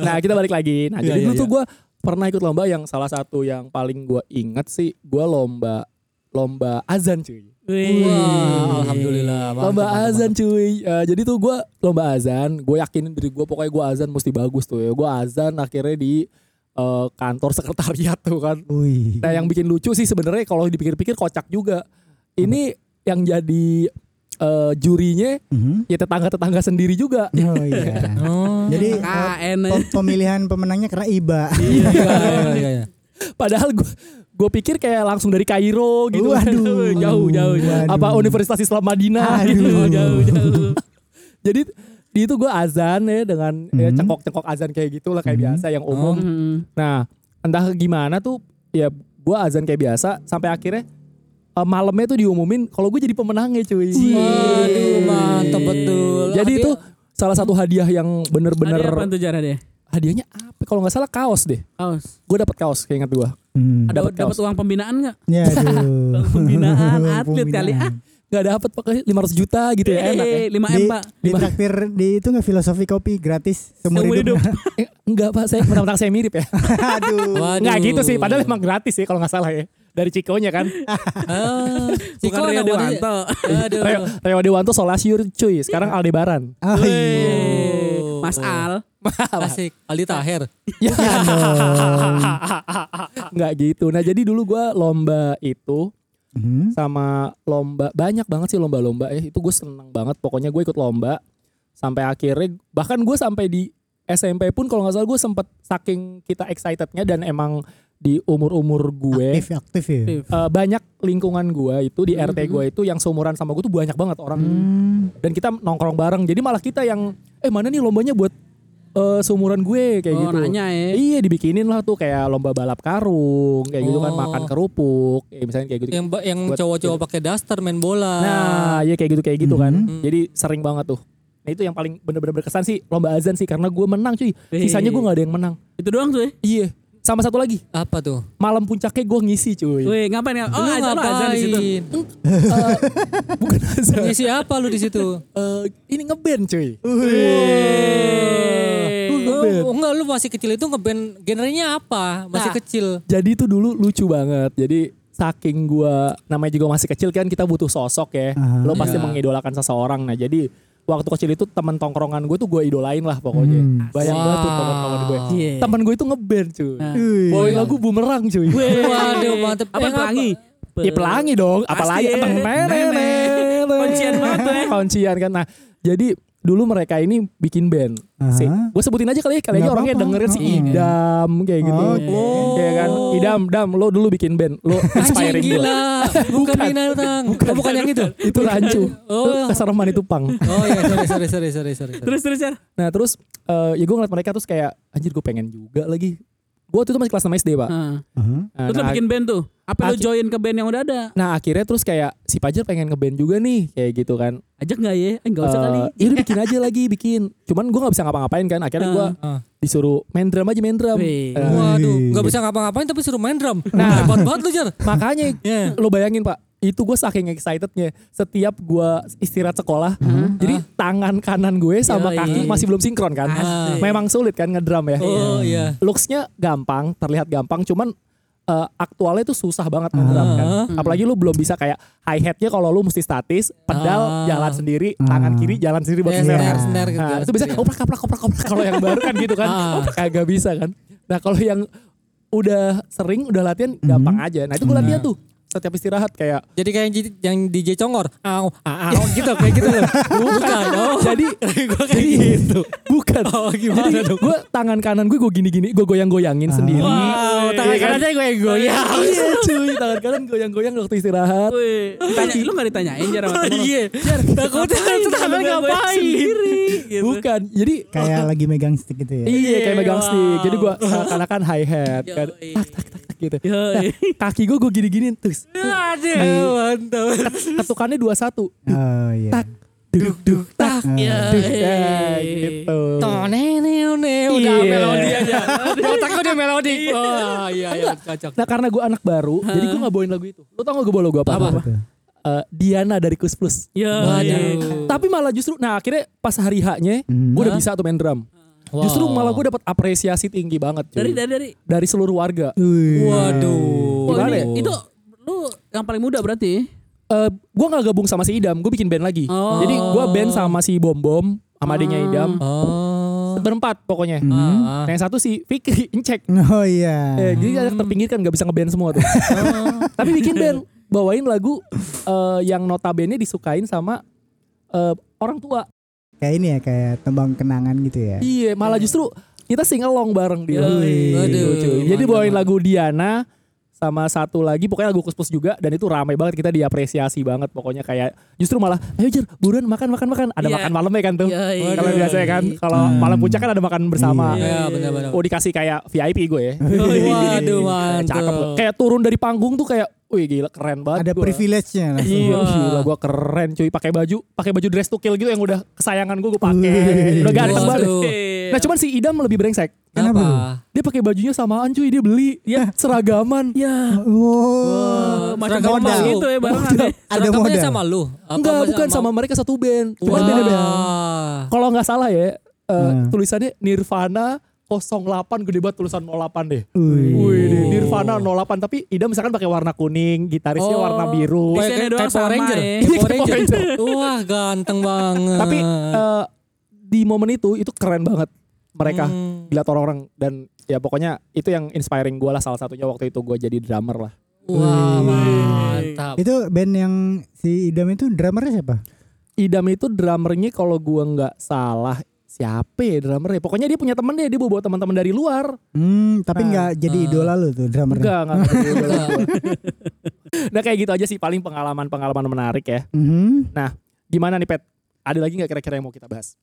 nah kita balik lagi. Nah Iya, jadi iya, dulu tuh gue pernah ikut lomba yang salah satu yang paling gue inget sih gue lomba lomba azan cuy. Wih. Wah, alhamdulillah. mantap, lomba mantap, azan mantap. cuy. Eh, jadi tuh gue lomba azan. Gue yakinin diri gue pokoknya gue azan mesti bagus tuh ya. Gue azan akhirnya di eh, kantor sekretariat tuh kan. Wih. Nah yang bikin lucu sih sebenarnya kalau dipikir-pikir kocak juga. Ini yang jadi eh, jurinya Mhm. ya tetangga-tetangga sendiri juga. Oh iya. *laughs* Oh. Jadi KN pem- pemilihan pemenangnya karena iba. iya iya *laughs* iya. iya. Padahal gue gue pikir kayak langsung dari Kairo gitu. Waduh. *laughs* jauh jauh. Waduh. Apa Universitas Islam Madinah Aduh. gitu. Jauh jauh. Jadi di itu gue azan ya dengan ya, Mhm. cengkok-cengkok azan kayak gitu lah kayak Mhm. biasa yang umum. Hmm. Nah entah gimana tuh ya gue azan kayak biasa sampai akhirnya eh, malamnya tuh diumumin kalau gue jadi pemenangnya cuy. Waduh, mantap betul. Jadi Hadiah- itu salah satu hadiah yang bener-bener Ada apa tuh cara deh? hadiahnya apa? Kalau nggak salah kaos deh. Kaos. Gue dapet kaos kayak ingat gue. Hmm. Ada Dapat dapat kaos. uang pembinaan enggak? Ya aduh. *laughs* Pembinaan atlet kali, ah. Nggak dapet pakai 500 juta gitu ya enak ya. Eh, 5 M, Di, Pak. di traktir di itu nggak filosofi kopi gratis seumur Seumur hidup. *laughs* Eh, enggak pak, saya mentang-mentang saya mirip ya. *laughs* Aduh. Waduh. Enggak gitu sih, padahal emang gratis ya kalau nggak salah ya. Dari Cikonya kan. *laughs* Ah, Bukan Ciko Rio mana sih? Dewanto. Aduh. Reo, Reo Dewanto Solasiur cuy, sekarang Aldebaran. Oh, iya. Oh. Mas Al. Asik. Aldi Taher. Ya. *laughs* Enggak gitu. Nah jadi dulu gua lomba itu Mhm. sama lomba banyak banget sih lomba-lomba ya itu gue seneng banget pokoknya gue ikut lomba sampai akhirnya bahkan gue sampai di SMP pun kalau nggak salah gue sempet saking kita excitednya dan emang di umur-umur gue Aktif aktif ya. Aktif. eh, banyak lingkungan gue itu di RT Mhm. gue itu yang seumuran sama gue tuh banyak banget orang Hmm. dan kita nongkrong bareng jadi malah kita yang eh mana nih lombanya buat eh, seumuran gue kayak Oh, gitu nanya ya. Iya dibikinin lah tuh kayak lomba balap karung kayak gitu kan Oh. makan kerupuk kayak misalnya kayak gitu. Yang ba- yang Buat- cowok-cowok pakai daster main bola. Nah, iya kayak gitu kayak gitu kan. Mhm. Jadi sering banget tuh. Nah itu yang paling bener-bener berkesan sih lomba azan sih karena gue menang cuy. Sisanya gue nggak ada yang menang. Itu doang tuh ya. Iya. Sama satu lagi Apa tuh? malam puncaknya gue ngisi cuy. Wih, ngapain ya? Oh, Lu azan, lo azan di situ. Eh, *laughs* bukan azan. Ngisi apa lu di situ? Eh, ini ngeband cuy. Wih. Lu ngeband. Oh, enggak lu masih kecil itu ngeband genrenya apa? Masih Nah. kecil. Jadi itu dulu lucu banget. Jadi saking gua namanya juga masih kecil kan kita butuh sosok ya. Aha. Lo pasti Iya. mengidolakan seseorang. Nah jadi waktu kecil itu teman tongkrongan gue tuh gue idolain lah pokoknya. Hmm. Banyak banget tuh Wow. teman-teman gue. Iya. Temen gue itu ngeband cuy. Nah. Bawain lagu bumerang cuy. Waduh, mantep. Apa Yang pelangi? Ya pelangi dong, apalagi ya. teng- Nenek. Kuncian banget tuh *laughs* ya. Kuncian kan. Nah, jadi dulu mereka ini bikin band. Si, gue sebutin aja kali ya, kali aja orangnya apa-apa. dengerin si. Idam kayak gitu. Oh, Kayak kan, Idam, Dam, lo dulu bikin band, lo inspiring gue. gila. Bukan binatang. Bukan, oh, bukan yang itu. Itu rancu. Oh. Itu kesereman itu pang. Oh iya, sorry sorry sorry sorry sorry. Terus terus Jar. Nah terus eh, ya gue ngeliat mereka terus kayak anjir gue pengen juga lagi. Gue waktu itu masih kelas 6 SD pak. Nah. Aha. Nah, Terus lo nah, bikin band tuh. Apa lo join ke band yang udah ada? nah, akhirnya terus kayak si Pajar pengen ngeband juga nih kayak gitu kan. Ajak nggak ya? Eh, Enggak usah kali. Eh, ya udah bikin aja lagi bikin. Cuman gue nggak bisa ngapa-ngapain kan. Akhirnya gue Ah. disuruh main drum aja main drum. Wih. Eh, Waduh, nggak bisa ngapa-ngapain tapi suruh main drum. Nah. hebat banget lu Jar. makanya Iya. lo bayangin pak. Itu gue saking excitednya setiap gue istirahat sekolah, jadi tangan kanan gue sama Yoi. kaki masih belum sinkron kan. Asik. Memang sulit kan ngedrum ya. Oh iya. looksnya gampang, terlihat gampang, cuman eh, aktualnya itu susah banget ngedrum kan. Ah. Apalagi lu belum bisa kayak hi hatnya kalau lu mesti statis, pedal Ah. jalan sendiri, Ah. tangan kiri jalan sendiri buat Eh, snare. snare, snare gitu. Nah, itu bisa koprak koprak koprak koprak kalau yang baru kan gitu kan. Ah. Koprak kagak bisa kan. Nah, kalau yang udah sering udah latihan gampang aja. Nah, itu gue latihan tuh setiap istirahat kayak Jadi kayak yang yang DJ Congor. Au, au gitu kayak gitu *laughs* loh. Bukan. Oh. jadi *laughs* Gua kayak gitu. bukan. Oh, gimana jadi dong? gue tangan kanan gue gue gini-gini, gue goyang-goyangin sendiri. Wow, tangan Iya kan? kanannya gue yang goyang. *laughs* Iya cuy, tangan kanan goyang-goyang waktu istirahat. Wih, ditanya, lu gak ditanyain Jar sama temen lo? Iya. Takutnya itu tangan ngapain? sendiri, gitu. Bukan, jadi Kayak lagi megang stick gitu ya. iya kayak megang wow. stick. Jadi gua seakan-akan hi hat kan. Tak tak tak tak gitu. Ya, Nah, kaki gue gue gini-giniin terus. Aduh, mantap. Ketukannya 21. Oh iya. Tak. Duk duk tak. Ya, Duk, ya, gitu. Tonene, udah Iya. melodi aja. Di otakku dia melodi. Wah, iya iya cocok. Nah karena gue anak baru, jadi gue nggak bawain lagu itu. Lo tau gak gue bawa lagu apa? Apa? Eh, Diana dari Kus Plus. ya, Waduh. Tapi malah justru, nah akhirnya pas hari H-nya, Hmm. gue udah bisa tuh main drum. Wow. Justru malah gue dapat apresiasi tinggi banget. cuy. Dari dari dari. dari seluruh warga. Wih. Waduh. Oh, Gimana ini, ya? itu lu yang paling muda berarti? Eh gue nggak gabung sama si Idam, gue bikin band lagi. Oh. Jadi gue band sama si Bom Bom, sama adiknya Ah. Idam. Oh. Berempat pokoknya. Hmm. Nah yang satu si Fikri, Incek. *laughs* Oh iya. Eh, jadi anak terpinggirkan gak bisa ngeband semua tuh. *laughs* Tapi bikin band, bawain lagu eh, yang notabene disukain sama eh, orang tua. Kayak ini ya kayak tembang kenangan gitu ya. Iya, malah justru kita sing along bareng dia. Waduh, Cuy. Jadi bawain lagu Diana sama satu lagi pokoknya lagu kus-kus juga dan itu ramai banget kita diapresiasi banget pokoknya kayak justru malah ayo Jer buruan makan makan makan ada Iya. makan malam ya kan tuh Iya, iya. kalau Waduh. biasa ya kan kalau Hmm. malam puncak kan ada makan bersama Iya, benar-benar. oh dikasih kayak VIP gue ya Waduh, mantap. cakep loh. kayak turun dari panggung tuh kayak wih gila keren banget Ada gua. privilege-nya langsung. Iya, gila gua keren cuy pakai baju, pakai baju dress to kill gitu yang udah kesayangan gue gue pakai. Udah ganteng banget. Nah, cuman si Idam lebih brengsek. Kenapa? Dia pakai bajunya samaan cuy, dia beli. Ya, seragaman. Ya. Wow. Macam seragam modal modal. gitu ya barengan. Ada Seragamannya model. sama lu? Apa Enggak, bukan sama mereka satu band. Cuma Wah. beda-beda. Kalau nggak salah ya, eh, Hmm. tulisannya Nirvana 08 gede banget tulisan 08 deh. Wih. Nirvana 08 tapi Idam misalkan pakai warna kuning, gitarisnya Oh. warna biru. Kayak- doang Power sama Ranger. ya. Iya, Power Ranger. Wah, ganteng banget. Tapi eh, di momen itu itu keren banget mereka. Hmm. Gila tuh orang-orang dan ya pokoknya itu yang inspiring gue lah salah satunya waktu itu gue jadi drummer lah. Wah, mantap. Itu band yang si Idam itu drummernya siapa? Idam itu drummernya kalau gue nggak salah siapa ya drummernya? Pokoknya dia punya temen deh, dia bawa teman-teman dari luar. Hmm, tapi Nah. nggak jadi Ah. idola lu tuh drummernya. Enggak, enggak. enggak, *laughs* enggak. Nah kayak gitu aja sih paling pengalaman-pengalaman menarik ya. Mhm. Gimana nih Pet? Ada lagi nggak kira-kira yang mau kita bahas?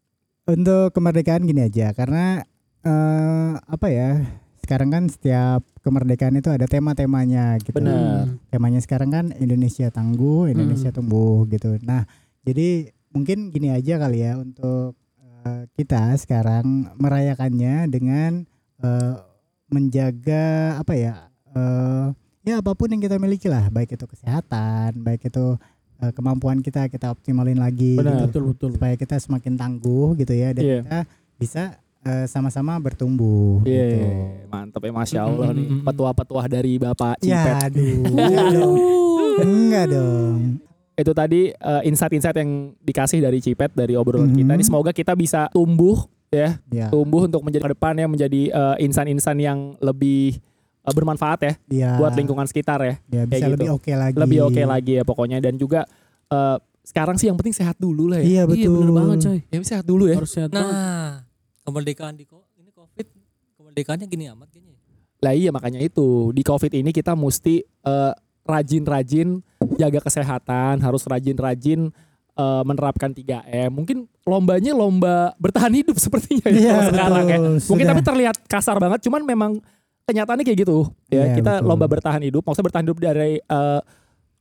Untuk kemerdekaan gini aja karena eh apa ya? Sekarang kan setiap kemerdekaan itu ada tema-temanya gitu. Benar. Temanya sekarang kan Indonesia tangguh, Indonesia tumbuh gitu. Nah, jadi mungkin gini aja kali ya untuk eh, kita sekarang merayakannya dengan eh, menjaga apa ya? eh ya apa pun yang kita miliki lah, baik itu kesehatan, baik itu eh, kemampuan kita kita optimalin lagi Benar. gitu Betul betul. supaya kita semakin tangguh gitu ya dan Iya. kita bisa eh, sama-sama bertumbuh Iya, gitu. mantap ya Masya Allah nih. Mm-mm. Petua-petua dari Bapak Cipet. Ya *laughs* aduh. Enggak dong. Enggak dong. Itu tadi eh, insight-insight yang dikasih dari Cipet dari obrolan Mhm. kita. Ini semoga kita bisa tumbuh ya, Ya. tumbuh untuk menjadi ke depan ya menjadi eh, insan-insan yang lebih eh, bermanfaat ya Ya. buat lingkungan sekitar ya. Ya bisa kayak lebih gitu. oke lagi. Lebih oke lagi ya pokoknya dan juga eh, sekarang sih yang penting sehat dulu lah ya. Iya betul. Iya bener banget coy. Ya sehat dulu ya. Harus sehat banget. Nah, kemerdekaan di ini Covid, kemerdekaannya gini amat kayaknya. Lah iya makanya itu di Covid ini kita mesti eh, rajin-rajin jaga kesehatan, harus rajin-rajin eh, menerapkan 3M. Mungkin lombanya lomba bertahan hidup *laughs* sepertinya ya Iya, kalau sekarang ya. Mungkin Sudah. tapi terlihat kasar banget, cuman memang kenyataannya kayak gitu. Ya, Iya, kita betul. lomba bertahan hidup, maksudnya bertahan hidup dari eh,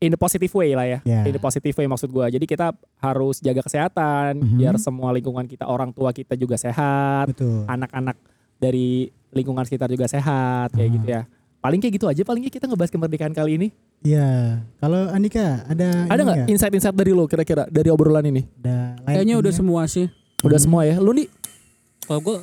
in the positive way lah ya. Ya. In the positive way maksud gua. Jadi kita harus jaga kesehatan Mhm. biar semua lingkungan kita, orang tua kita juga sehat anak-anak dari lingkungan sekitar juga sehat kayak Ah. gitu ya. Paling kayak gitu aja palingnya kita ngebahas kemerdekaan kali ini. Iya. Kalau Andika ada Ada nggak insight-insight dari lo kira-kira dari obrolan ini? Ada Kayaknya udah semua sih. Udah semua ya. Lu nih. Kalau gue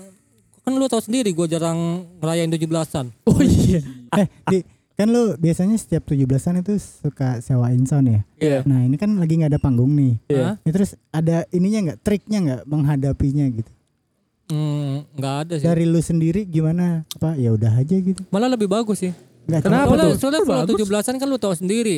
kan lu tahu sendiri gue jarang ngerayain 17-an. Oh iya. Eh, di kan lu biasanya setiap 17-an itu suka sewain sound ya. Iya. Nah, ini kan lagi nggak ada panggung nih. Iya. Ya, terus ada ininya nggak triknya nggak menghadapinya gitu. Hmm, nggak ada sih. Dari lu sendiri gimana? Apa ya udah aja gitu. Malah lebih bagus sih. Nggak Kenapa soalnya, tuh? Soalnya kalau Bagus. 17-an kan lu tahu sendiri.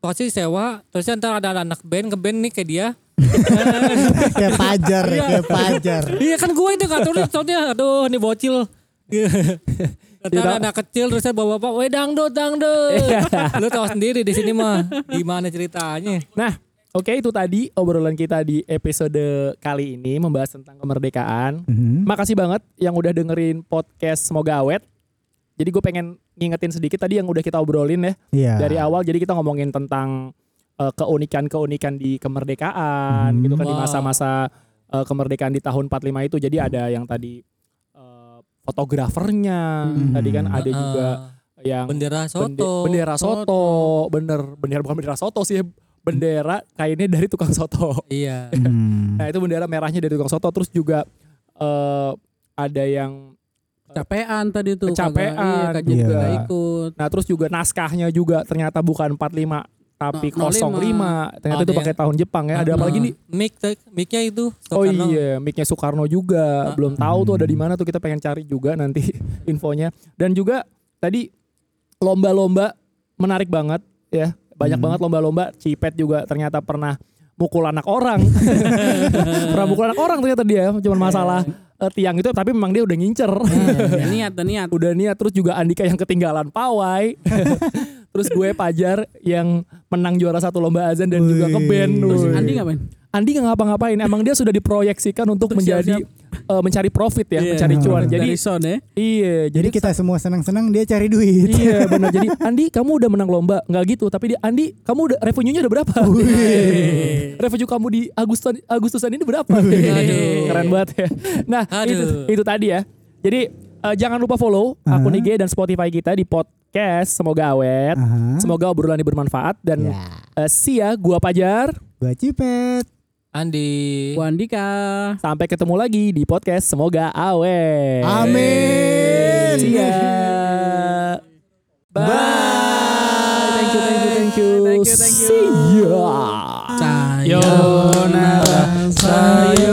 Pasti sewa, terus ntar ada anak band, ngeband nih kayak dia. *laughs* kayak pajar ya, kayak pajar. Iya kan gue itu tahu soalnya aduh ini bocil. *laughs* Kata Iya, anak kecil terus saya bawa bapak, weh dangdut dangdut. *laughs* Lu tahu sendiri di sini mah gimana ceritanya. Nah, oke itu tadi obrolan kita di episode kali ini membahas tentang kemerdekaan. Mhm. Makasih banget yang udah dengerin podcast Semoga Awet. Jadi gue pengen ngingetin sedikit tadi yang udah kita obrolin ya Iya. dari awal. Jadi kita ngomongin tentang eh, keunikan-keunikan di kemerdekaan Hmm. gitu kan di Wow. masa-masa eh, kemerdekaan di tahun 45 itu. Jadi ada yang tadi eh, fotografernya, Hmm. tadi kan ada Heeh. juga yang bendera bende- soto. bendera soto, bener bendera bukan bendera soto sih, bendera kainnya dari tukang soto. Iya. Hmm. *laughs* Nah itu bendera merahnya dari tukang soto. Terus juga eh, ada yang Kecapean tadi tuh. Kecapean kagak- iya, juga. nggak ikut. Nah terus juga naskahnya juga ternyata bukan 45 tapi No- 05. Ternyata Ada itu pakai tahun Jepang ya. Ada apa lagi nih? Mic mic-nya itu Oh Soekarno. iya, mic-nya Soekarno juga. Ah. Belum tahu tuh ada di Hmm. mana tuh kita pengen cari juga nanti *laughs* infonya. Dan juga tadi lomba-lomba menarik banget ya. Banyak Hmm. banget lomba-lomba. Cipet juga ternyata pernah mukul anak orang. *laughs* pernah mukul anak orang ternyata dia. Cuman masalah eh, tiang itu tapi memang dia udah ngincer. Udah niat, udah niat. *laughs* udah niat terus juga Andika yang ketinggalan pawai terus gue Pajar yang menang juara satu lomba azan dan juga Wih. ngeband Terus. Andi ngapain? Andi nggak ngapa-ngapain emang dia sudah diproyeksikan untuk Untuk menjadi eh, mencari profit ya Iya. mencari cuan jadi Dari son ya. iya Jadi kita semua senang-senang dia cari duit. iya *laughs* benar jadi Andi kamu udah menang lomba nggak gitu tapi dia Andi kamu udah revenue-nya udah berapa *laughs* revenue kamu di Agustus Agustusan ini berapa Aduh. keren banget ya nah itu itu tadi ya jadi eh, jangan lupa follow akun Aha. IG dan Spotify kita di podcast semoga awet Aha. semoga obrolan ini bermanfaat dan Ya. eh, see ya gua Pajar Gua Cipet. Andi. Bu Andika. sampai ketemu lagi di podcast semoga awet Amin. see ya bye thank you thank you thank you Thank you, thank you. see ya Sayonara, sayonara,